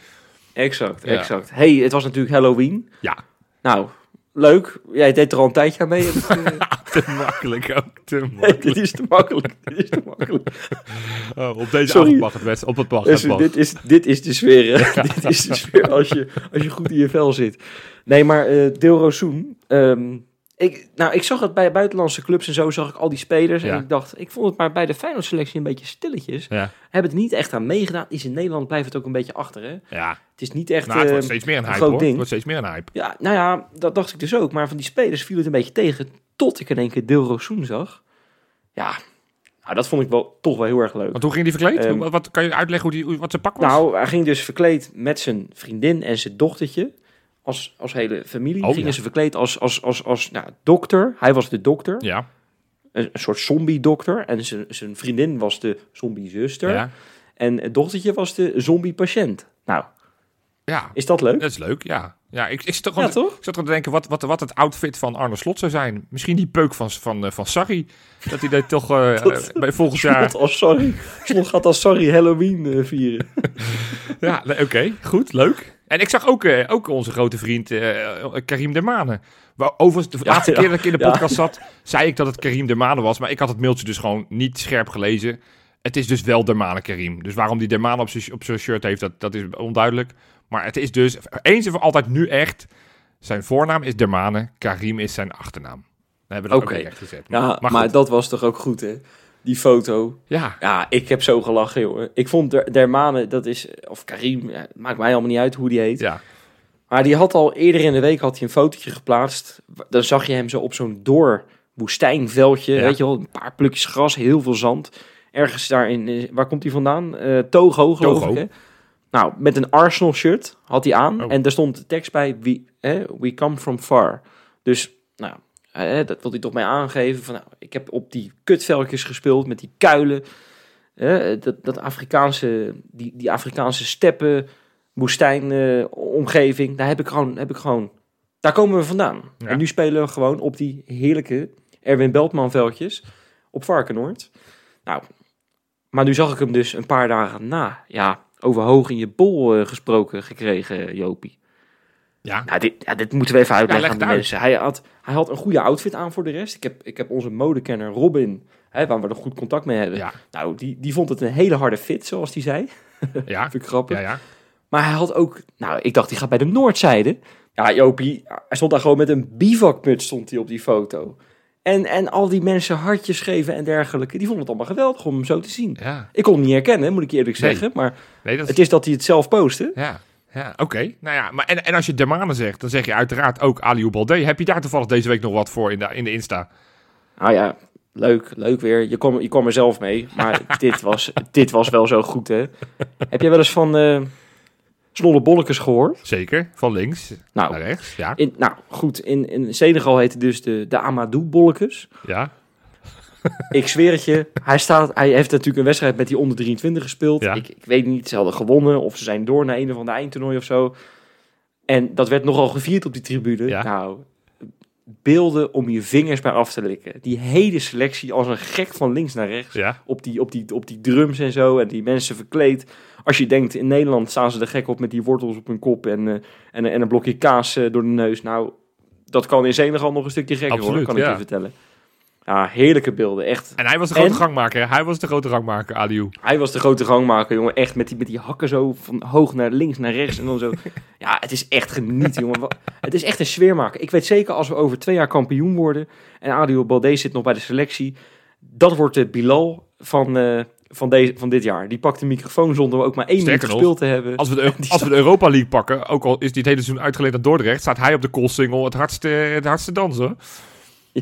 Exact, Ja. exact. hey, het was natuurlijk Halloween. Ja, Nou, leuk. Jij deed er al een tijdje aan mee. <laughs> eh, te makkelijk ook. Te nee, makkelijk. dit is te makkelijk. Dit is te makkelijk. <laughs> Oh, op deze Sorry. avond mag het best. Op het. Dus mag. dit, is, dit is de sfeer. hè. <laughs> dit is de sfeer als je, als je goed in je vel zit. Nee, maar eh Deel Rosoen. ehm, ik, nou, ik zag het bij buitenlandse clubs en zo, zag ik al die spelers. Ja. En ik dacht, ik vond het maar bij de Feyenoord selectie een beetje stilletjes. Ja, Hebben het niet echt aan meegedaan. Is in Nederland blijft het ook een beetje achter, hè? ja. Het is niet echt... Nou, het wordt eh, steeds meer een hype groot hoor. ding. Het wordt steeds meer een hype. Ja, nou ja, dat dacht ik dus ook. Maar van die spelers viel het een beetje tegen. Tot ik in één keer Deel Rosoen zag. Ja, nou, dat vond ik wel toch wel heel erg leuk. Want hoe ging die verkleed? Ehm, wat, kan je uitleggen hoe die, wat zijn pak was? Nou, hij ging dus verkleed met zijn vriendin en zijn dochtertje. Als, als hele familie Oh, gingen ja. ze verkleed als, als, als, als nou, dokter. Hij was de dokter, ja, een, een soort zombie-dokter. En zijn, zijn vriendin was de zombie-zuster. ja. En het dochtertje was de zombie-patiënt. Nou, Ja, is dat leuk? dat is leuk, ja. Ja, ik, ik, Ja, gewoon, toch? ik zat te denken wat, wat, wat het outfit van Arne Slot zou zijn. Misschien die peuk van, van, eh, van Sarri. Dat hij dat toch eh, <laughs> Dat- eh, bij volgend jaar... Slot als sorry. Slot gaat als sorry Halloween eh, vieren. <laughs> Ja, oké, goed, leuk. En ik zag ook, eh, ook onze grote vriend eh, Karim Dermane. Overigens, de laatste ja. keer dat ik in de podcast zat, zei ik dat het Karim Dermane was. Maar ik had het mailtje dus gewoon niet scherp gelezen. Het is dus wel Dermane Karim. Dus waarom die Dermane op zijn op zijn shirt heeft, dat, dat is onduidelijk. Maar het is dus eens en voor altijd nu echt... Zijn voornaam is Dermane, Karim is zijn achternaam. Dan hebben we dat ook echt gezet. Ja, maar, goed. dat was toch ook goed, hè? Die foto. Ja, Ja, ik heb zo gelachen, jongen. Ik vond Der, Dermane, dat is... Of Karim, ja, maakt mij allemaal niet uit hoe die heet. ja, Maar die had al eerder in de week had hij een fotootje geplaatst. Dan zag je hem zo op zo'n door woestijnveldje. Ja. Weet je wel, een paar plukjes gras, heel veel zand. Ergens daarin, eh, waar komt hij vandaan? Eh Togo, geloof Togo. ik. Hè? Nou, met een Arsenal shirt had hij aan. Oh. En daar stond de tekst bij, we, we come from far. Dus, nou, hè, dat wil hij toch mij aangeven. Van, nou, ik heb op die kutveldjes gespeeld met die kuilen. Hè, dat, dat Afrikaanse, die, die Afrikaanse steppen, woestijn eh, omgeving. Daar heb ik gewoon, heb ik gewoon, daar komen we vandaan. Ja. En nu spelen we gewoon op die heerlijke Erwin Beltman veldjes op Varkenoord. Nou, maar nu zag ik hem dus een paar dagen na, ja, over hoog in je bol eh, gesproken gekregen, Jopie. Ja. Nou, dit, ja, dit moeten we even uitleggen leg aan de uit. mensen. Hij had, hij had een goede outfit aan voor de rest. Ik heb, ik heb onze modekenner Robin, hè, waar we nog goed contact mee hebben. Ja, Nou, die, die vond het een hele harde fit, zoals hij zei. <laughs> ja, Vind ik grappig. ja, ja. Maar hij had ook, nou, ik dacht, die gaat bij de Noordzijde. Ja, Jopie, hij stond daar gewoon met een bivakmuts stond hij op die foto. En, en al die mensen hartjes geven en dergelijke, die vonden het allemaal geweldig om hem zo te zien. ja. Ik kon hem niet herkennen, moet ik eerlijk Nee. zeggen. Maar Nee, dat is het is dat hij het zelf postte. Ja, ja oké. Nou ja, maar en, en als je Dermane zegt, dan zeg je uiteraard ook Aliou Balde. Heb je daar toevallig deze week nog wat voor in de, in de Insta? Nou ja, leuk, leuk weer. Je kwam, je kwam er zelf mee. Maar <laughs> dit, was, dit was wel zo goed, hè. Heb jij wel eens van eh Snolle Bollekes gehoord? Zeker, van links Nou, naar rechts. Ja, in, nou goed, in, in Senegal heette dus de, de Amadou Bollekes. ja, Ik zweer het je, hij, staat, hij heeft natuurlijk een wedstrijd met die onder 23 gespeeld. Ja. Ik, ik weet niet, ze hadden gewonnen of ze zijn door naar een of ander eindtoernooi of zo. En dat werd nogal gevierd op die tribune. Ja. Nou, beelden om je vingers bij af te likken. Die hele selectie als een gek van links naar rechts. ja. Op die, op, die, op die drums en zo. En die mensen verkleed. Als je denkt, in Nederland staan ze er gek op met die wortels op hun kop. En, eh, en, en een blokje kaas eh, door de neus. Nou, dat kan in Senegal nog een stukje gekker hoor, Absoluut, kan ik ja. je vertellen. Ja, heerlijke beelden, echt. En hij was de grote En? gangmaker. Hij was de grote gangmaker, Aliou. Hij was de grote gangmaker, jongen. Echt met die, met die hakken zo van hoog naar links, naar rechts en dan zo. <laughs> Ja, het is echt genieten, jongen. Het is echt een sfeermaker. Ik weet zeker als we over twee jaar kampioen worden en Adio Balde zit nog bij de selectie, dat wordt de Bilal van, eh, van, deze, van dit jaar. Die pakt de microfoon zonder ook maar één minuut Sterker gespeeld te hebben. Als we, de, <laughs> als we de Europa League pakken, ook al is die het hele seizoen uitgeleend aan Dordrecht, staat hij op de koolsingel het hardste, het hardste dansen. <laughs>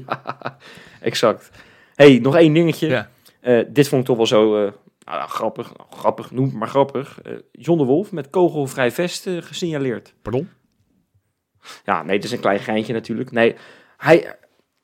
Ja, exact. hey, nog één dingetje. Ja. Eh, dit vond ik toch wel zo eh, nou, ja, grappig. Nou, grappig, noem het maar grappig. Eh John de Wolf met kogelvrij vest gesignaleerd. Pardon? Ja, nee, het is een klein geintje natuurlijk. Nee, hij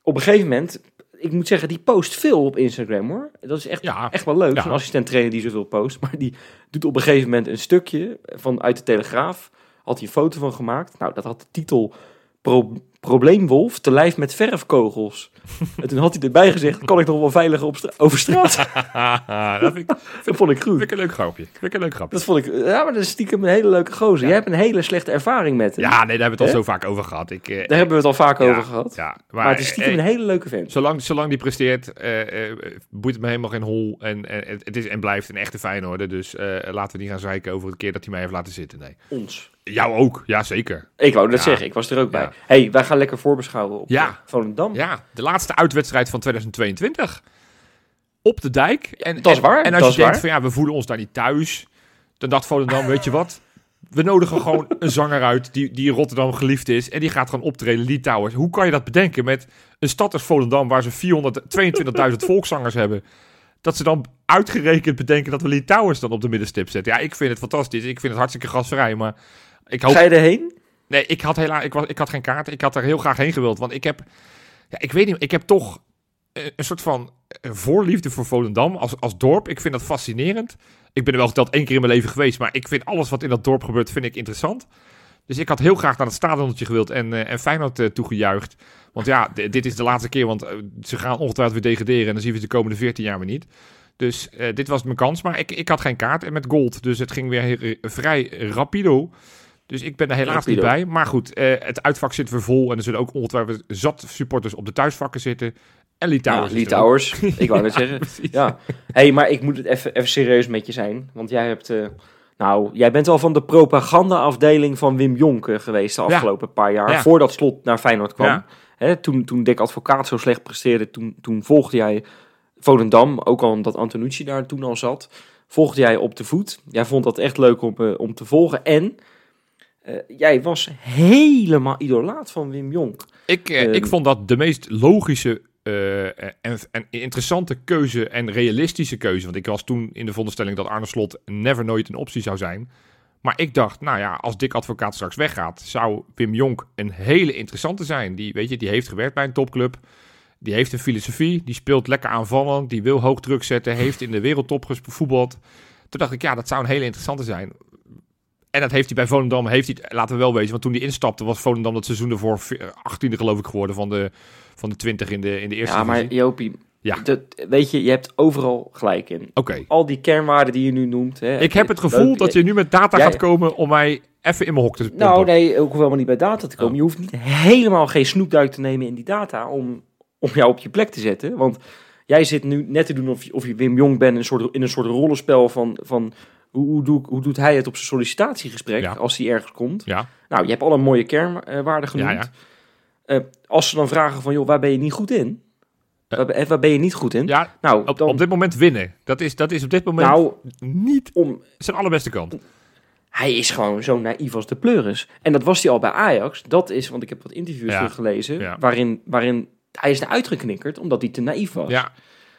op een gegeven moment, ik moet zeggen, die post veel op Instagram hoor. Dat is echt, Ja. echt wel leuk. Ja. Zo'n assistent trainer die zoveel post. Maar die doet op een gegeven moment een stukje van uit de Telegraaf. Had hij een foto van gemaakt. Nou, dat had de titel Pro Probleemwolf te lijf met verfkogels. En toen had hij erbij gezegd, kan ik nog wel veilig op stra- over straat? <laughs> dat vind ik, dat vond ik goed. vind ik een leuk grapje. Vind ik een leuk grapje. Dat vond ik, ja, maar dat is stiekem een hele leuke gozer. Jij hebt een hele slechte ervaring met hem. Ja, nee, daar hebben we het al zo vaak over gehad. Ik, eh, Daar hebben we het al vaak ja, over gehad. Ja, Maar, het is stiekem eh, een hele leuke vent. Zolang, zolang die presteert, eh, eh, boeit het me helemaal geen hol. En, en het- het is en blijft een echte Feyenoorder. Dus eh, laten we niet gaan zeiken over de keer dat hij mij heeft laten zitten. Nee. Ons. Jou ook, ja zeker. Ik wou Ja. zeggen, ik was er ook bij. Ja. hey, wij gaan lekker voorbeschouwen op Ja. ja. Volendam. Ja, de laatste uitwedstrijd van 2022. Op de dijk. En, dat is en- waar, En als je denkt waar. van ja, we voelen ons daar niet thuis. Dan dacht Volendam, weet je wat? We nodigen gewoon <laughs> een zanger uit die, die in Rotterdam geliefd is. En die gaat gewoon optreden, Lee Towers. Hoe kan je dat bedenken met een stad als Volendam... waar ze 422.000 <laughs> volkszangers hebben... dat ze dan uitgerekend bedenken dat we Lee Towers dan op de middenstip zetten. Ja, ik vind het fantastisch. Ik vind het hartstikke gasvrij, maar... Ik hoop Ga je erheen? Nee, ik had, helaas, ik, was, ik had geen kaart. Ik had er heel graag heen gewild. Want ik heb, ja, ik weet niet, ik heb toch een, een soort van een voorliefde voor Volendam als, als dorp. Ik vind dat fascinerend. Ik ben er wel geteld één keer in mijn leven geweest. Maar ik vind alles wat in dat dorp gebeurt, vind ik interessant. Dus ik had heel graag naar het stadionnetje gewild en, eh, en Feyenoord eh, toegejuicht. Want ja, dit is de laatste keer, want eh, ze gaan ongetwijfeld weer degraderen. En dan zien we ze de komende 14 jaar weer niet. Dus eh, dit was mijn kans. Maar ik, ik had geen kaart en met gold. Dus het ging weer vrij rapido. Dus ik ben er helaas niet bij. Maar goed, eh, het uitvak zit weer vol. En er zullen ook ongetwijfeld zat supporters op de thuisvakken zitten. En Litouwers. Ja, er. Litouwers. <laughs> ik wou net zeggen. Precies. Ja. hey, maar ik moet het even, even serieus met je zijn. Want jij hebt... eh, nou, jij bent al van de propaganda-afdeling van Wim Jonk eh, geweest de Ja. afgelopen paar jaar. Ja. Voordat Slot naar Feyenoord kwam. Hè, toen, toen Dick Advocaat zo slecht presteerde, toen, toen volgde jij Volendam. Ook al omdat Antonucci daar toen al zat. Volgde jij op de voet. Jij vond dat echt leuk om, om te volgen. En jij was helemaal idolaat van Wim Jonk. Ik, eh, Ehm. ik vond dat de meest logische eh, en, en interessante keuze en realistische keuze. Want ik was toen in de veronderstelling dat Arne Slot never nooit een optie zou zijn. Maar ik dacht, nou ja, als Dick Advocaat straks weggaat, zou Wim Jonk een hele interessante zijn. Die, weet je, die heeft gewerkt bij een topclub. Die heeft een filosofie, die speelt lekker aanvallend, die wil hoog druk zetten, heeft in de wereldtop gevoetbald. Toen dacht ik, ja, dat zou een hele interessante zijn. En dat heeft hij bij Volendam, heeft hij, laten we wel weten, want toen hij instapte was Volendam dat seizoen ervoor ve- 18e geloof ik geworden van de, van de 20 in de, in de eerste Ja, maar. Jopie, Ja. dat, weet je, je hebt overal gelijk in. Oké, Al die kernwaarden die je nu noemt. Hè, ik heb het gevoel leuk- dat je nu met data Jij- gaat komen om mij even in mijn hok te pompen. Nou, nee, ook helemaal niet bij data te komen. Oh. Je hoeft niet helemaal geen snoepduik te nemen in die data om, om jou op je plek te zetten. Want jij zit nu net te doen of je, of je Wim Jong bent in een soort, in een soort rollenspel van, van hoe, hoe, doe, hoe doet hij het op zijn sollicitatiegesprek Ja. als hij ergens komt. Ja, Nou, je hebt alle mooie kernwaarden genoemd. Eh, als ze dan vragen van, joh, waar ben je niet goed in? Eh. Waar, ben- waar ben je niet goed in? ja nou, op, dan, op dit moment winnen. Dat is, dat is op dit moment nou, niet om, zijn allerbeste kant. Hij is gewoon zo naïef als de pleuris. En dat was hij al bij Ajax. Dat is, want ik heb wat interviews Ja, teruggelezen, ja. waarin, waarin hij is eruit geknikkerd omdat hij te naïef was. Ja,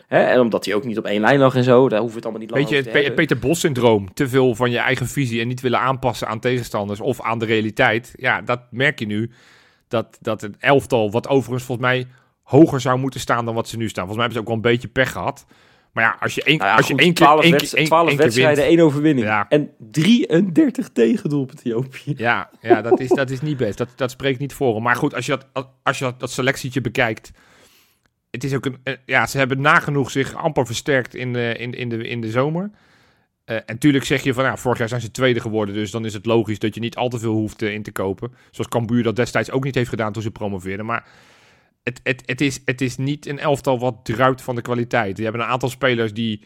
Hè? En omdat hij ook niet op één lijn lag en zo. Daar hoeven we het allemaal niet lang weet je, over het te hebben. Peter Bos-syndroom. Te veel van je eigen visie en niet willen aanpassen aan tegenstanders of aan de realiteit. Ja, dat merk je nu. Dat, dat een elftal, wat overigens volgens mij hoger zou moeten staan dan wat ze nu staan. Volgens mij hebben ze ook wel een beetje pech gehad. Maar ja, als je één, Nou ja, als je één keer, 12, één, wedst- één, 12 één wedstrijden, één overwinning. Ja. En 33 tegendoelpunten, Joopje. Ja, ja dat, is, dat is niet best. Dat, dat spreekt niet voor hem. Maar goed, als je dat, als je dat, dat selectietje bekijkt. Het is ook een. eh, Ja, ze hebben nagenoeg zich amper versterkt in de, in, in de, in de zomer. Eh, en natuurlijk zeg je van ja, vorig jaar zijn ze tweede geworden. Dus dan is het logisch dat je niet al te veel hoeft eh, in te kopen. Zoals Cambuur dat destijds ook niet heeft gedaan toen ze promoveerden. Maar het, het, het, is, het is niet een elftal wat druipt van de kwaliteit. Die hebben een aantal spelers die.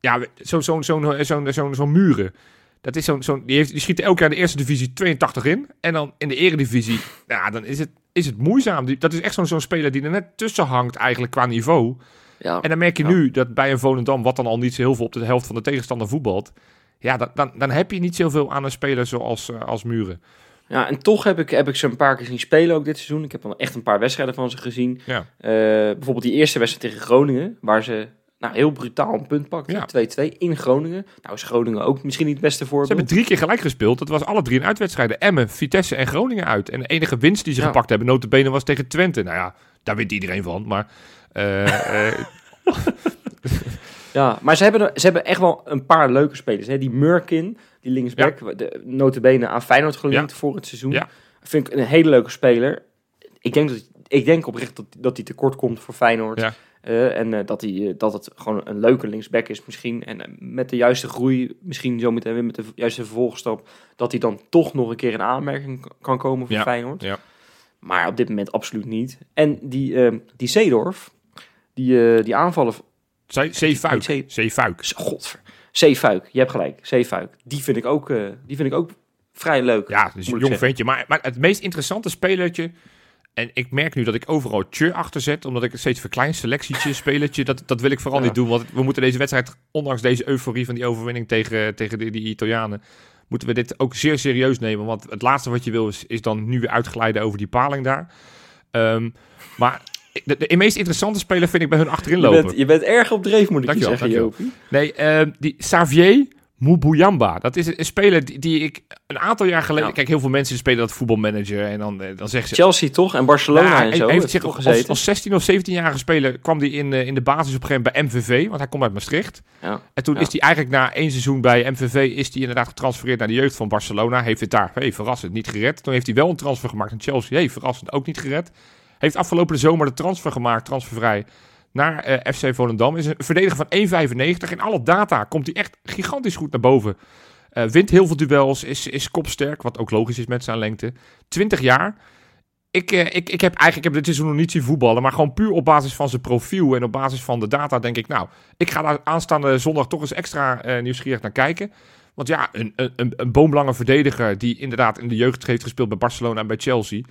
Ja, zo'n zo, zo, zo, zo, zo, zo muren. Dat is zo'n, zo'n, die, heeft, die schiet elk jaar in de eerste divisie 82 in. En dan in de eredivisie, ja, dan is het, is het moeizaam. Die, dat is echt zo'n, zo'n speler die er net tussen hangt eigenlijk qua niveau. Ja. En dan merk je Ja. nu dat bij een Volendam, wat dan al niet zo heel veel op de helft van de tegenstander voetbalt. Ja, dan, dan, dan heb je niet zoveel aan een speler zoals eh, als Muren. ja, en toch heb ik, heb ik ze een paar keer zien spelen ook dit seizoen. Ik heb al echt een paar wedstrijden van ze gezien. Ja. Eh, bijvoorbeeld die eerste wedstrijd tegen Groningen, waar ze nou, heel brutaal een punt pakten. Ja. 2-2 in Groningen. Nou is Groningen ook misschien niet het beste Ze voorbeeld. hebben drie keer gelijk gespeeld. Dat was alle drie een uitwedstrijden. Emmen, Vitesse en Groningen uit. En de enige winst die ze Ja. gepakt hebben, notabene, was tegen Twente. Nou ja, daar wint iedereen van. Maar eh, eh, <laughs> Ja, maar ze hebben, er- ze hebben echt wel een paar leuke spelers. Hè? Die Murkin, die linksback, de notabene aan Feyenoord gelinkt voor het seizoen. Vind ik een hele leuke speler. Ik denk, dat, ik denk oprecht dat, dat hij tekort komt voor Feyenoord. Eh, en eh, dat, hij, eh, dat het gewoon een leuke linksback is misschien. En met de juiste groei, misschien zo meteen weer met de juiste vervolgstap... dat hij dan toch nog een keer in aanmerking kan komen voor Ja, Feyenoord. ja. Maar op dit moment absoluut niet. En die, die Zeedorf, die, die aanvallen Zeefuik. Zeefuik. Godver. C-Fuik, je hebt gelijk. C-Fuik. Die vind ik ook, die vind ik ook vrij leuk. Ja, dus een jong ventje. Maar, maar het meest interessante spelertje... En ik merk nu dat ik overal tje achter zet, omdat ik het steeds verklein. Selectietje, spelertje, dat, dat wil ik vooral Ja. niet doen. Want we moeten deze wedstrijd, ondanks deze euforie van die overwinning tegen, tegen die, die Italianen, moeten we dit ook zeer serieus nemen. Want het laatste wat je wil is, is dan nu weer uitglijden over die paling daar. Ehm, maar de, de, meest interessante speler vind ik bij hun achterin je, lopen. bent, je bent erg op dreef, moet ik Dankjewel, je zeggen. Nee, ehm, die Xavier Mubuyamba. Dat is een, speler die, die ik een aantal jaar geleden... Ja. Kijk, heel veel mensen spelen dat voetbalmanager en dan, eh, dan zeggen ze... Chelsea toch? En Barcelona Nou, en zo. heeft heeft zich toch als, als 16 of 17-jarige speler kwam hij in, eh, in de basis op een gegeven moment bij MVV, want hij komt uit Maastricht. Ja. En toen Ja. is hij eigenlijk na één seizoen bij MVV is hij inderdaad getransfereerd naar de jeugd van Barcelona. Heeft het daar, hey, verrassend, niet gered. Toen heeft hij wel een transfer gemaakt naar Chelsea. Hey, verrassend, ook niet gered. Heeft afgelopen zomer de transfer gemaakt, transfervrij, naar eh, FC Volendam. Is een verdediger van 1,95. In alle data komt hij echt gigantisch goed naar boven. Eh, wint heel veel duels, is, is kopsterk, wat ook logisch is met zijn lengte. 20 jaar. Ik, eh, ik, ik heb eigenlijk heb dit seizoen nog niet zien voetballen, maar gewoon puur op basis van zijn profiel en op basis van de data denk ik, nou, ik ga daar aanstaande zondag toch eens extra nieuwsgierig naar kijken. Want ja, een, een- een boomlange verdediger die inderdaad in de jeugd heeft gespeeld bij Barcelona en bij Chelsea,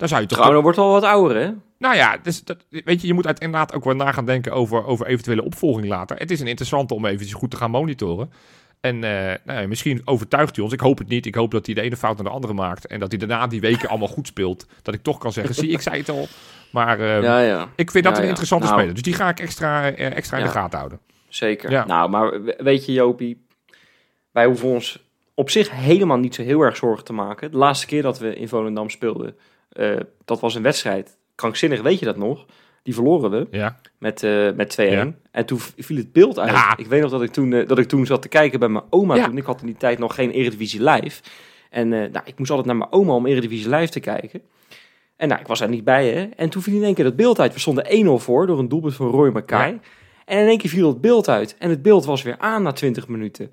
daar zou je toch... Wordt al wat ouder, hè? Nou ja, dus dat, weet je, je moet uit inderdaad ook wel na gaan denken over, over eventuele opvolging later. Het is een interessante om eventjes goed te gaan monitoren. En eh, nou ja, misschien overtuigt hij ons. Ik hoop het niet. Ik hoop dat hij de ene fout naar de andere maakt. En dat hij daarna die weken <laughs> allemaal goed speelt. Dat ik toch kan zeggen, zie, ik zei het al. Maar eh, Ja, ja. ik vind dat een interessante Nou. speler. Dus die ga ik extra, eh, extra in de gaten houden. Zeker. Nou, maar we- weet je, Jopie, wij hoeven ons op zich helemaal niet zo heel erg zorgen te maken. De laatste keer dat we in Volendam speelden, eh, dat was een wedstrijd. Krankzinnig, weet je dat nog? Die verloren we Ja. met, eh, met 2-1. Ja. En toen viel het beeld uit. Ja. Ik weet nog dat ik, toen, eh, dat ik toen zat te kijken bij mijn oma. Toen. Ik had in die tijd nog geen Eredivisie Live. En nou, ik moest altijd naar mijn oma om Eredivisie Live te kijken. En nou, ik was daar niet bij, hè. En toen viel in één keer dat beeld uit. We stonden 1-0 voor door een doelpunt van Roy Mackay. En in één keer viel het beeld uit. En het beeld was weer aan na 20 minuten.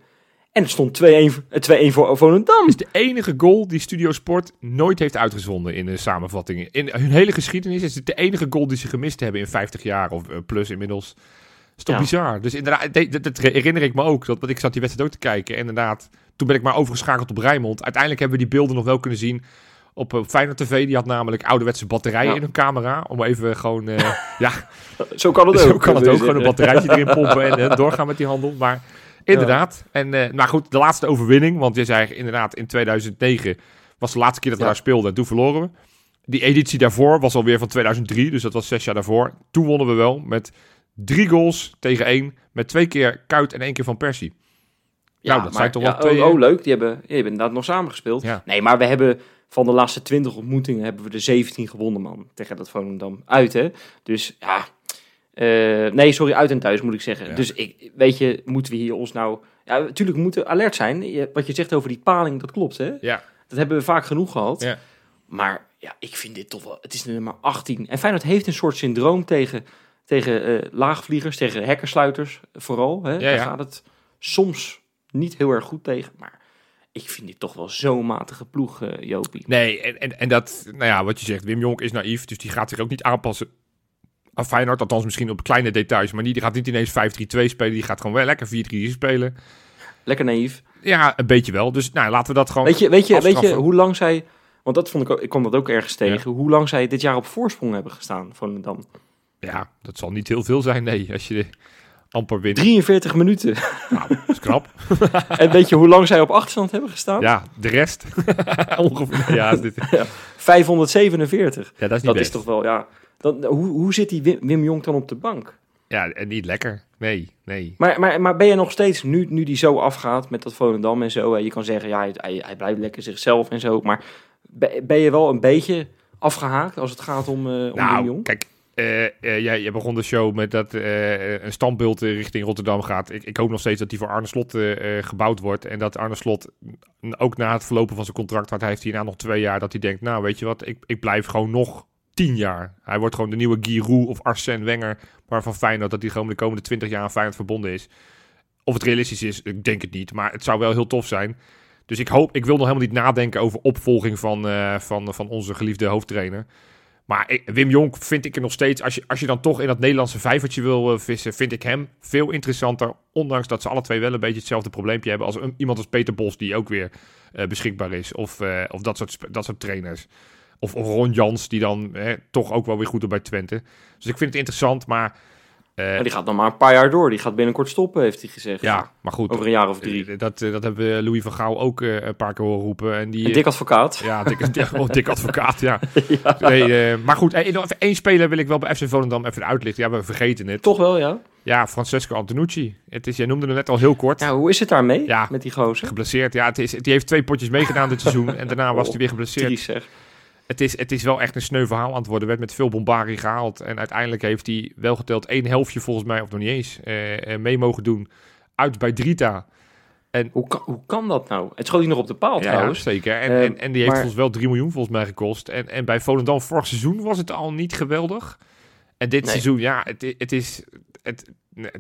En het stond 2-1 voor- eh, 2-1 voor Volendam. is de enige goal die Studio Sport nooit heeft uitgezonden in de samenvattingen. In hun hele geschiedenis is het de enige goal die ze gemist hebben in 50 jaar of eh, plus inmiddels. is toch Ja. bizar. Dus inderdaad, dat, dat, dat herinner ik me ook. Dat, want ik zat die wedstrijd ook te kijken. En inderdaad, toen ben ik maar overgeschakeld op Rijnmond. Uiteindelijk hebben we die beelden nog wel kunnen zien op, op Feyenoord TV. Die had namelijk ouderwetse batterijen Ja. in hun camera. Om even gewoon, eh, <laughs> ja, Zo kan het ook. zo kan het ook. Gewoon een batterijtje erin pompen en eh, doorgaan met die handel. Maar inderdaad. En, eh, maar goed, de laatste overwinning. Want je zei inderdaad in 2009 was de laatste keer dat we Ja. daar speelden. En toen verloren we. Die editie daarvoor was alweer van 2003. Dus dat was zes jaar daarvoor. Toen wonnen we wel met drie goals tegen één. Met twee keer Kuit en één keer Van Persie. Nou, dat zijn toch wel ja, twee, Oh, eh, oh, leuk. Die hebben, die hebben inderdaad nog samen gespeeld. Ja. Nee, maar we hebben van de laatste 20 ontmoetingen hebben we de 17 gewonnen, man. Tegen dat Volendam. Uit, hè. Dus ja... eh, nee, sorry, uit en thuis moet ik zeggen. Ja. Dus ik, weet je, moeten we hier ons nou... Ja, natuurlijk we moeten alert zijn. Je- wat je zegt over die paling, dat klopt, hè. Ja. Dat hebben we vaak genoeg gehad. Ja. Maar ja, ik vind dit toch wel... Het is nummer 18. En Feyenoord heeft een soort syndroom tegen, tegen eh, laagvliegers, tegen hekkersluiters vooral. Hè? Daar ja. gaat het soms niet heel erg goed tegen. Maar ik vind dit toch wel zo'n matige ploeg, eh, Jopie. Nee, en, en, en dat, nou ja, wat je zegt, Wim Jonk is naïef, dus die gaat zich ook niet aanpassen aan Feyenoord. Althans misschien op kleine details, maar niet, die gaat niet ineens 5-3-2 spelen. Die gaat gewoon wel lekker 4-3 spelen. Lekker naïef. Ja, een beetje wel. Dus nou, laten we dat gewoon Weet je, weet je, weet je hoe lang zij... Want dat vond ik ook, ik kwam dat ook ergens tegen. Hoe lang zij dit jaar op voorsprong hebben gestaan van dan. Ja, dat zal niet heel veel zijn, nee, als je amper wint. 43 minuten. Nou, dat is knap. <laughs> en weet je hoe lang zij op achterstand hebben gestaan? Ja, de rest. <laughs> Ongeveer. Ja, dit, 547. ja, dat is niet Dat best. is toch wel, ja. Dan, hoe, hoe zit die Wim, Wim Jong dan op de bank? Ja, en niet lekker. Nee, nee. Maar, maar, maar ben je nog steeds, nu, nu die zo afgaat met dat Volendam en zo, je kan zeggen, ja, hij, hij, blijft lekker zichzelf en zo, maar ben, je wel een beetje afgehaakt als het gaat om, eh om Wim Nou, Jong? kijk, eh, eh, jij, jij begon de show met dat een standbeeld richting Rotterdam gaat. Ik, ik hoop nog steeds dat die voor Arne Slot gebouwd wordt. En dat Arne Slot, ook na het verlopen van zijn contract, want hij heeft hierna nog twee jaar, dat hij denkt, nou weet je wat, ik, ik blijf gewoon nog tien jaar. Hij wordt gewoon de nieuwe Giroud of Arsène Wenger, waarvan Feyenoord dat hij gewoon de komende twintig jaar aan Feyenoord verbonden is. Of het realistisch is, ik denk het niet, maar het zou wel heel tof zijn. Dus ik hoop, ik wil nog helemaal niet nadenken over opvolging van, eh, van, van onze geliefde hoofdtrainer. Maar Wim Jonk vind ik er nog steeds, als je, als je dan toch in dat Nederlandse vijvertje wil eh, vissen, vind ik hem veel interessanter. Ondanks dat ze alle twee wel een beetje hetzelfde probleempje hebben als iemand als Peter Bos, die ook weer eh, beschikbaar is. Of, of dat, soort, dat soort trainers. Of, of Ron Jans, die dan eh, toch ook wel weer goed doet bij Twente. Dus ik vind het interessant, maar eh, Maar die gaat nog maar een paar jaar door, die gaat binnenkort stoppen, heeft hij gezegd. ja, maar goed. Over een jaar of drie. Eh, Dat, eh, dat hebben we Louis van Gaal ook een paar keer horen roepen. En die, Een dik advocaat. Ja, dik, oh, dik advocaat, ja. <laughs> Nee, maar goed, nog even één speler wil ik wel bij FC Volendam even uitlichten. Ja, we vergeten het. Toch wel, ja. Ja, Francesco Antonucci. Het is, jij noemde hem net al heel kort. Ja, hoe is het daarmee Ja. met die gozer? Geblesseerd. Ja, het is, die heeft twee potjes meegedaan dit seizoen. En daarna was hij weer geblesseerd. Triest, zeg. Het is, het is wel echt een sneu verhaal aan het worden. Werd met veel bombarie gehaald. En uiteindelijk heeft hij wel geteld één helftje volgens mij, of nog niet eens, eh, eh, mee mogen doen. Uit bij Drita. Hoe, kan, hoe kan dat nou? Het schoot hij nog op de paal Ja, trouwens. zeker. En, Eh, en, en die heeft maar- ons wel 3 miljoen volgens mij gekost. En, en bij Volendam vorig seizoen was het al niet geweldig. En dit Nee. seizoen, ja, het, het, is, het,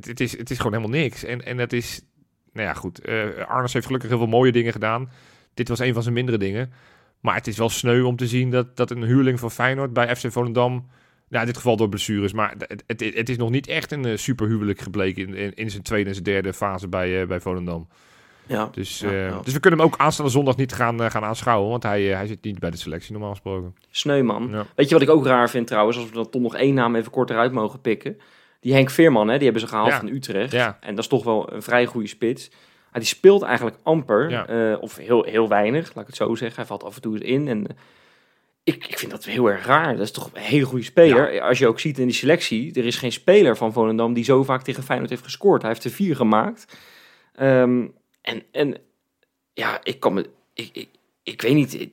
het, is, het is gewoon helemaal niks. En, en het is, nou ja, goed. eh Arnes heeft gelukkig heel veel mooie dingen gedaan. Dit was een van zijn mindere dingen. Maar het is wel sneu om te zien dat, dat een huurling van Feyenoord bij FC Volendam... Nou, in dit geval door blessures. Maar het, het, het is nog niet echt een eh, superhuwelijk gebleken in, in, in zijn tweede en zijn derde fase bij, eh, bij Volendam. Ja. Dus, Ja, eh, ja. dus we kunnen hem ook aanstaande zondag niet gaan, gaan aanschouwen. Want hij, hij zit niet bij de selectie normaal gesproken. Sneu man. Ja. Weet je wat ik ook raar vind trouwens, als we dan toch nog één naam even kort eruit mogen pikken. Die Henk Veerman, hè, die hebben ze gehaald van Utrecht. Ja. En dat is toch wel een vrij goede spits. Maar die speelt eigenlijk amper, Ja. eh, of heel, heel weinig, laat ik het zo zeggen. Hij valt af en toe eens in. En, eh, ik, ik vind dat heel erg raar. Dat is toch een hele goede speler. Als je ook ziet in die selectie, er is geen speler van Volendam die zo vaak tegen Feyenoord heeft gescoord. Hij heeft er vier gemaakt. Ehm, en, en ja, ik kan me... Ik, ik, ik weet niet,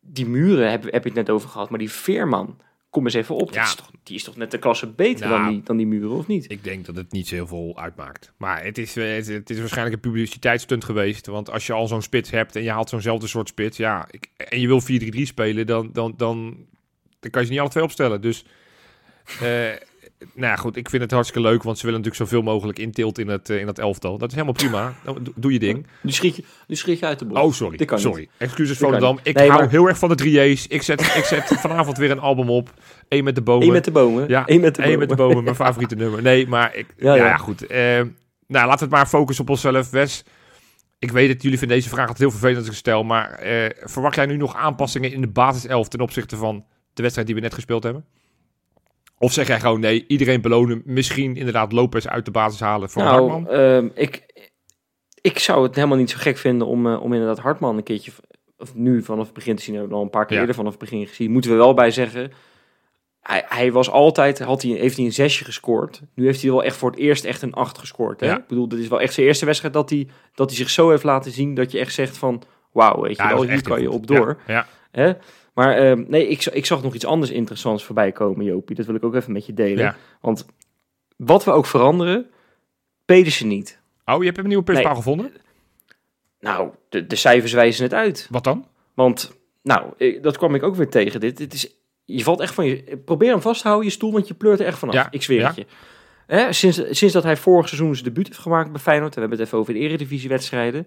die muren heb, heb je het net over gehad, maar die Veerman, kom eens even op. Ja. Is toch, die is toch net de klasse beter Nou. dan, die, dan die muren, of niet? Ik denk dat het niet zo heel veel uitmaakt. Maar het is, eh, het, het is waarschijnlijk een publiciteitsstunt geweest. Want als je al zo'n spits hebt en je haalt zo'nzelfde soort spits. Ja, ik, en je wil 4-3-3 spelen, dan, dan, dan, dan kan je ze niet alle twee opstellen. Dus, eh, nou ja, goed. Ik vind het hartstikke leuk. Want ze willen natuurlijk zoveel mogelijk intilt in het, eh, in dat elftal. Dat is helemaal prima. Doe, doe je ding. Nu schiet je, nu schiet je uit de bocht. Oh, sorry. Dit kan sorry. niet. Excuses Volendam. Ik Nee, hou maar- heel erg van de 3J's. Ik zet, ik zet <laughs> vanavond weer een album op. Eén met de bomen. Eén met de bomen. Ja, Eén met de Eén bomen. met de bomen, mijn favoriete nummer. Nee, maar ik, ja, Ja, goed. Eh, nou, laten we het maar focussen op onszelf. Wes, ik weet dat jullie vinden deze vraag altijd heel vervelend als ik stel. Maar eh, verwacht jij nu nog aanpassingen in de basiself ten opzichte van de wedstrijd die we net gespeeld hebben? Of zeg jij gewoon nee, iedereen belonen. Misschien inderdaad Lopez uit de basis halen voor Hartman? Nou, ehm, ik, ik zou het helemaal niet zo gek vinden om, eh, om inderdaad Hartman een keertje, of nu vanaf het begin te zien, hebben we al een paar keer Ja. eerder vanaf het begin gezien. Moeten we wel bij zeggen, hij, hij was altijd, had hij, heeft hij een zesje gescoord. Nu heeft hij wel echt voor het eerst echt een acht gescoord. Hè? Ja. Ik bedoel, dit is wel echt zijn eerste wedstrijd dat hij, dat hij zich zo heeft laten zien dat je echt zegt van, wauw, weet je Ja, wel, hier kan je op door. Ja, ja. Hè? Maar ehm, nee, ik, ik zag nog iets anders interessants voorbij komen, Jopie. Dat wil ik ook even met je delen. Ja. Want wat we ook veranderen, Pedersen niet. Oh, je hebt een nieuwe pispaal Nee. gevonden? Nou, de, de cijfers wijzen het uit. Wat dan? Want, nou, ik- dat kwam ik ook weer tegen. Dit, dit is, je valt echt van je... Probeer hem vast te houden, je stoel, want je pleurt er echt vanaf. Ja, Ik zweer ja. het je. Hè, sinds, sinds dat hij vorig seizoen zijn debuut heeft gemaakt bij Feyenoord... en we hebben het even over de eredivisiewedstrijden...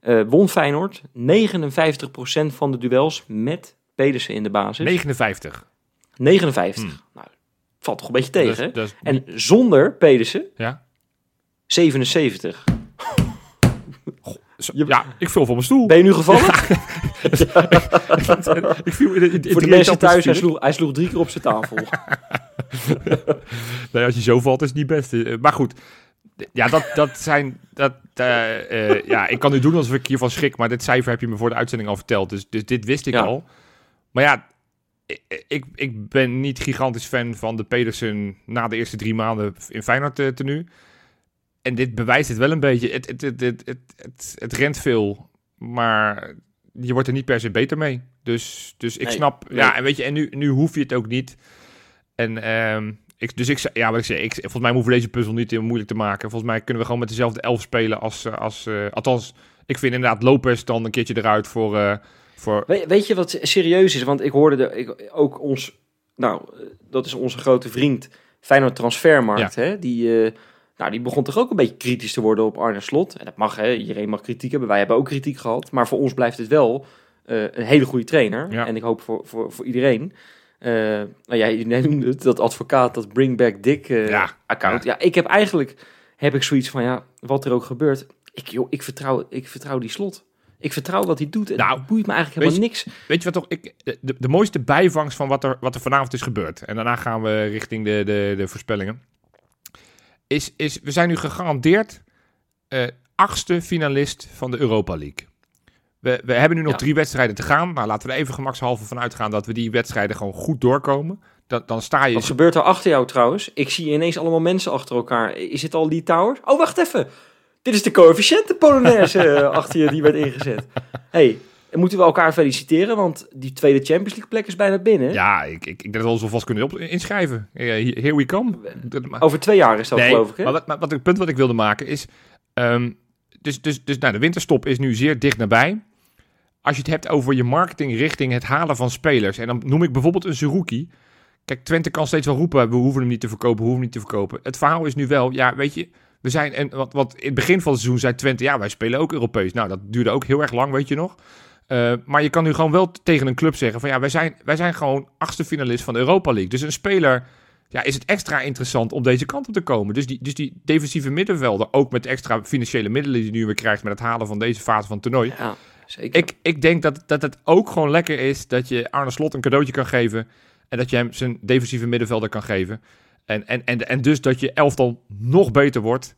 eh won Feyenoord 59% van de duels met Pedersen in de basis. 59. 59. Hmm. Nou, valt toch een beetje tegen, En zonder Pedersen ja. 77. Zo- je- ja, ik vul voor mijn stoel. Ben je nu gevallen? <laughs> ik viel in, in, in Voor de mensen thuis, hij viel sloeg, hij sloeg drie keer op zijn tafel. <laughs> <laughs> Nee, als je zo valt is het niet best. Eh, Maar goed, ja, dat, dat zijn... Dat, eh, eh, ja, ik kan nu doen alsof ik hiervan schrik, maar dit cijfer heb je me voor de uitzending al verteld. Dus, dus dit wist ik Ja. al. Maar ja, ik, ik, ben niet gigantisch fan van de Pedersen na de eerste drie maanden in Feyenoord eh, tenue. En dit bewijst het wel een beetje. Het, het, het, het, het, het, het rent veel, maar je wordt er niet per se beter mee. Dus, dus ik Nee, snap... nee. Ja, en weet je, en nu, nu hoef je het ook niet. En ehm, ik, dus ik ja, wat ik zei, ik, volgens mij hoeven we deze puzzel niet heel moeilijk te maken. Volgens mij kunnen we gewoon met dezelfde elf spelen als, eh, als eh, althans, ik vind inderdaad Lopez dan een keertje eruit voor, voor weet, weet je wat serieus is? Want ik hoorde de, ik, ook ons, nou, dat is onze grote vriend Feyenoord Transfermarkt, hè? Die, eh, nou, die begon toch ook een beetje kritisch te worden op Arne Slot. En dat mag, hè? Iedereen mag kritiek hebben. Wij hebben ook kritiek gehad. Maar voor ons blijft het wel eh, een hele goede trainer. Ja. En ik hoop voor, voor, voor iedereen. Eh, nou ja, je noemde het, dat advocaat, dat Bring Back Dick Ja, account. Ja. ik heb eigenlijk, heb ik zoiets van, ja, wat er ook gebeurt. Ik, joh, ik, vertrouw, ik vertrouw die Slot. Ik vertrouw wat hij doet. En Nou, het boeit me eigenlijk helemaal niks. Weet je wat toch? Ik, de, de mooiste bijvangst van wat er, wat er vanavond is gebeurd. En daarna gaan we richting de, de, de voorspellingen. Is, is, we zijn nu gegarandeerd eh, achtste finalist van de Europa League. We, we hebben nu nog Ja. drie wedstrijden te gaan. Nou, laten we er even gemakshalve van uitgaan dat we die wedstrijden gewoon goed doorkomen. dan, dan sta je... Wat gebeurt er achter jou trouwens? Ik zie ineens allemaal mensen achter elkaar. Is dit al Lee Towers? Oh, wacht even. Dit is de coëfficiënte Polonaise eh, achter je die werd ingezet. hey, en moeten we elkaar feliciteren, want die tweede Champions League plek is bijna binnen. Ja, ik, ik, ik denk dat we ons alvast kunnen op, inschrijven. Here we come. Over twee jaar is dat, nee, geloof ik. Hè? maar wat, maar wat het punt wat ik wilde maken is... ehm, dus dus, dus nou, de winterstop is nu zeer dicht nabij. Als je het hebt over je marketing richting het halen van spelers... en dan noem ik bijvoorbeeld een Zerouki... Kijk, Twente kan steeds wel roepen... we hoeven hem niet te verkopen, we hoeven hem niet te verkopen. Het verhaal is nu wel, ja, weet je... We zijn, en wat, wat in het begin van het seizoen zei Twente... ja, wij spelen ook Europees. Nou, dat duurde ook heel erg lang, weet je nog. Eh, maar je kan nu gewoon wel tegen een club zeggen... van ja, wij zijn, wij zijn gewoon achtste finalist van de Europa League. Dus een speler ja, is het extra interessant om deze kant op te komen. Dus die, dus die defensieve middenvelder, ook met extra financiële middelen die hij nu weer krijgt met het halen van deze fase van het toernooi. Ja, zeker. Ik, ik denk dat, dat het ook gewoon lekker is dat je Arne Slot een cadeautje kan geven en dat je hem zijn defensieve middenvelder kan geven. En, en, en, en dus dat je elftal nog beter wordt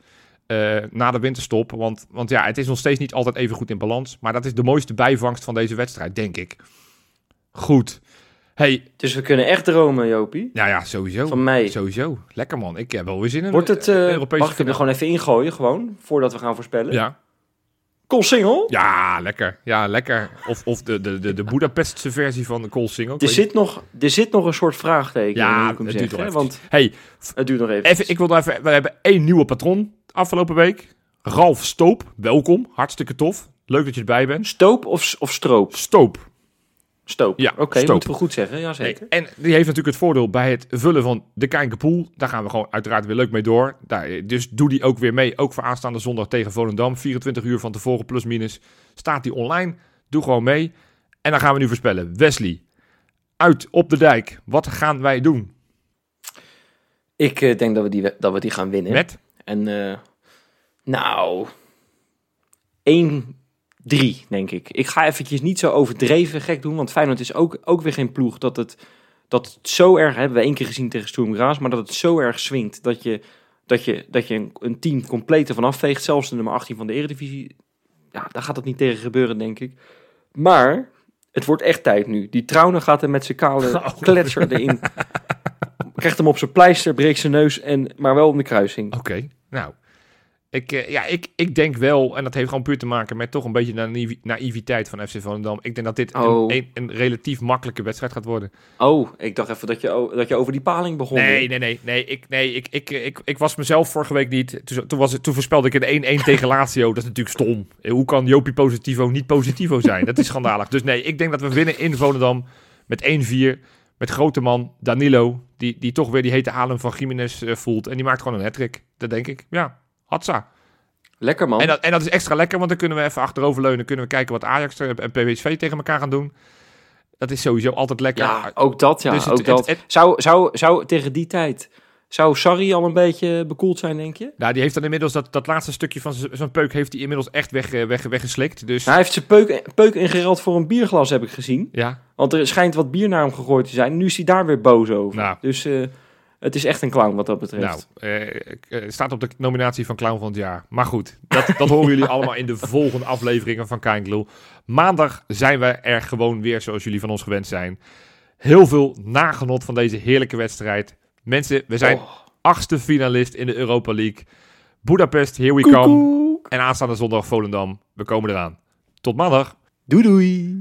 eh, na de winterstop. Want, want ja, het is nog steeds niet altijd even goed in balans. Maar dat is de mooiste bijvangst van deze wedstrijd, denk ik. Goed. Hey, Dus we kunnen echt dromen, Jopie. nou ja, sowieso. Van mij. Sowieso. Lekker man. Ik heb wel weer zin in Wordt het, een eh Europese mag ik er gewoon even ingooien, gewoon, voordat we gaan voorspellen? Ja. Col Single? ja, lekker. Ja, lekker. Of, of de, de, de, de Budapestse versie van de Single. Er zit, nog, er zit nog een soort vraagteken Ja, in, het duurt nog want Hey, het duurt nog even. even, ik wil nog even... We hebben één nieuwe patroon afgelopen week. Ralf Stoop. Welkom. Hartstikke tof. Leuk dat je erbij bent. Stoop of, of stroop? Stoop. Stoop. Ja, Oké, stoop. moeten we goed zeggen, ja zeker. En die heeft natuurlijk het voordeel bij het vullen van de Kijkenpool. Daar gaan we gewoon uiteraard weer leuk mee door. Daar, dus doe die ook weer mee. Ook voor aanstaande zondag tegen Volendam. 24 uur van tevoren plus minus. Staat die online. Doe gewoon mee. En dan gaan we nu voorspellen. Wesley. Uit op de dijk. Wat gaan wij doen? Ik eh, denk dat we, die, dat we die gaan winnen. Met? En eh, nou, 1-3 denk ik. Ik ga eventjes niet zo overdreven gek doen, want Feyenoord is ook, ook weer geen ploeg dat het, dat het zo erg, hebben we één keer gezien tegen Sturm Graz, maar dat het zo erg swingt dat je, dat je, dat je een, een team compleet ervan afveegt, zelfs de nummer 18 van de Eredivisie. Ja, daar gaat het niet tegen gebeuren, denk ik. Maar het wordt echt tijd nu. Die Trauner gaat er met zijn kale <laughs> Oh. kletser erin. Krijgt hem op zijn pleister, breekt zijn neus, en, maar wel om de kruising. Oké. Nou. Ik, eh, ja, ik, ik denk wel, en dat heeft gewoon puur te maken met toch een beetje de naïviteit van FC Volendam. Ik denk dat dit Oh. een, een, een relatief makkelijke wedstrijd gaat worden. Oh, ik dacht even dat je, dat je over die paling begon. Nee, nee, nee. nee, ik, nee ik, ik, ik, ik was mezelf vorige week niet. Toen, toen, was het, toen voorspelde ik een 1-1 <laughs> tegen Lazio. Dat is natuurlijk stom. Eh, Hoe kan Jopie Positivo niet Positivo zijn? Dat is schandalig. Dus nee, ik denk dat we winnen in Volendam met 1-4. Met grote man Danilo, die, die toch weer die hete adem van Jiménez eh, voelt. En die maakt gewoon een hat Dat denk ik. Ja, hatsa. Lekker man. En dat, en dat is extra lekker, want dan kunnen we even achteroverleunen. Kunnen we kijken wat Ajax en PSV tegen elkaar gaan doen. Dat is sowieso altijd lekker. ja, ook dat, ja, Dus het- ook het- dat. het- zou, zou, zou tegen die tijd, zou Sarri al een beetje bekoeld zijn, denk je? Nou, die heeft dan inmiddels dat, dat laatste stukje van z- zo'n peuk heeft hij inmiddels echt weg, eh, weg, weggeslikt. Dus Nou, hij heeft zijn peuk, peuk ingereld voor een bierglas, heb ik gezien. ja, Want er schijnt wat bier naar hem gegooid te zijn. Nu is hij daar weer boos over. Nou. Dus eh, het is echt een clown wat dat betreft. nou, eh, eh, staat op de nominatie van Clown van het jaar. Maar goed, dat, dat horen jullie allemaal in de volgende afleveringen van Kijkloel. Maandag zijn we er gewoon weer zoals jullie van ons gewend zijn. Heel veel nagenot van deze heerlijke wedstrijd. Mensen, we zijn Oh. achtste finalist in de Europa League. Budapest, here we come. En aanstaande zondag Volendam. We komen eraan. Tot maandag. Doei doei.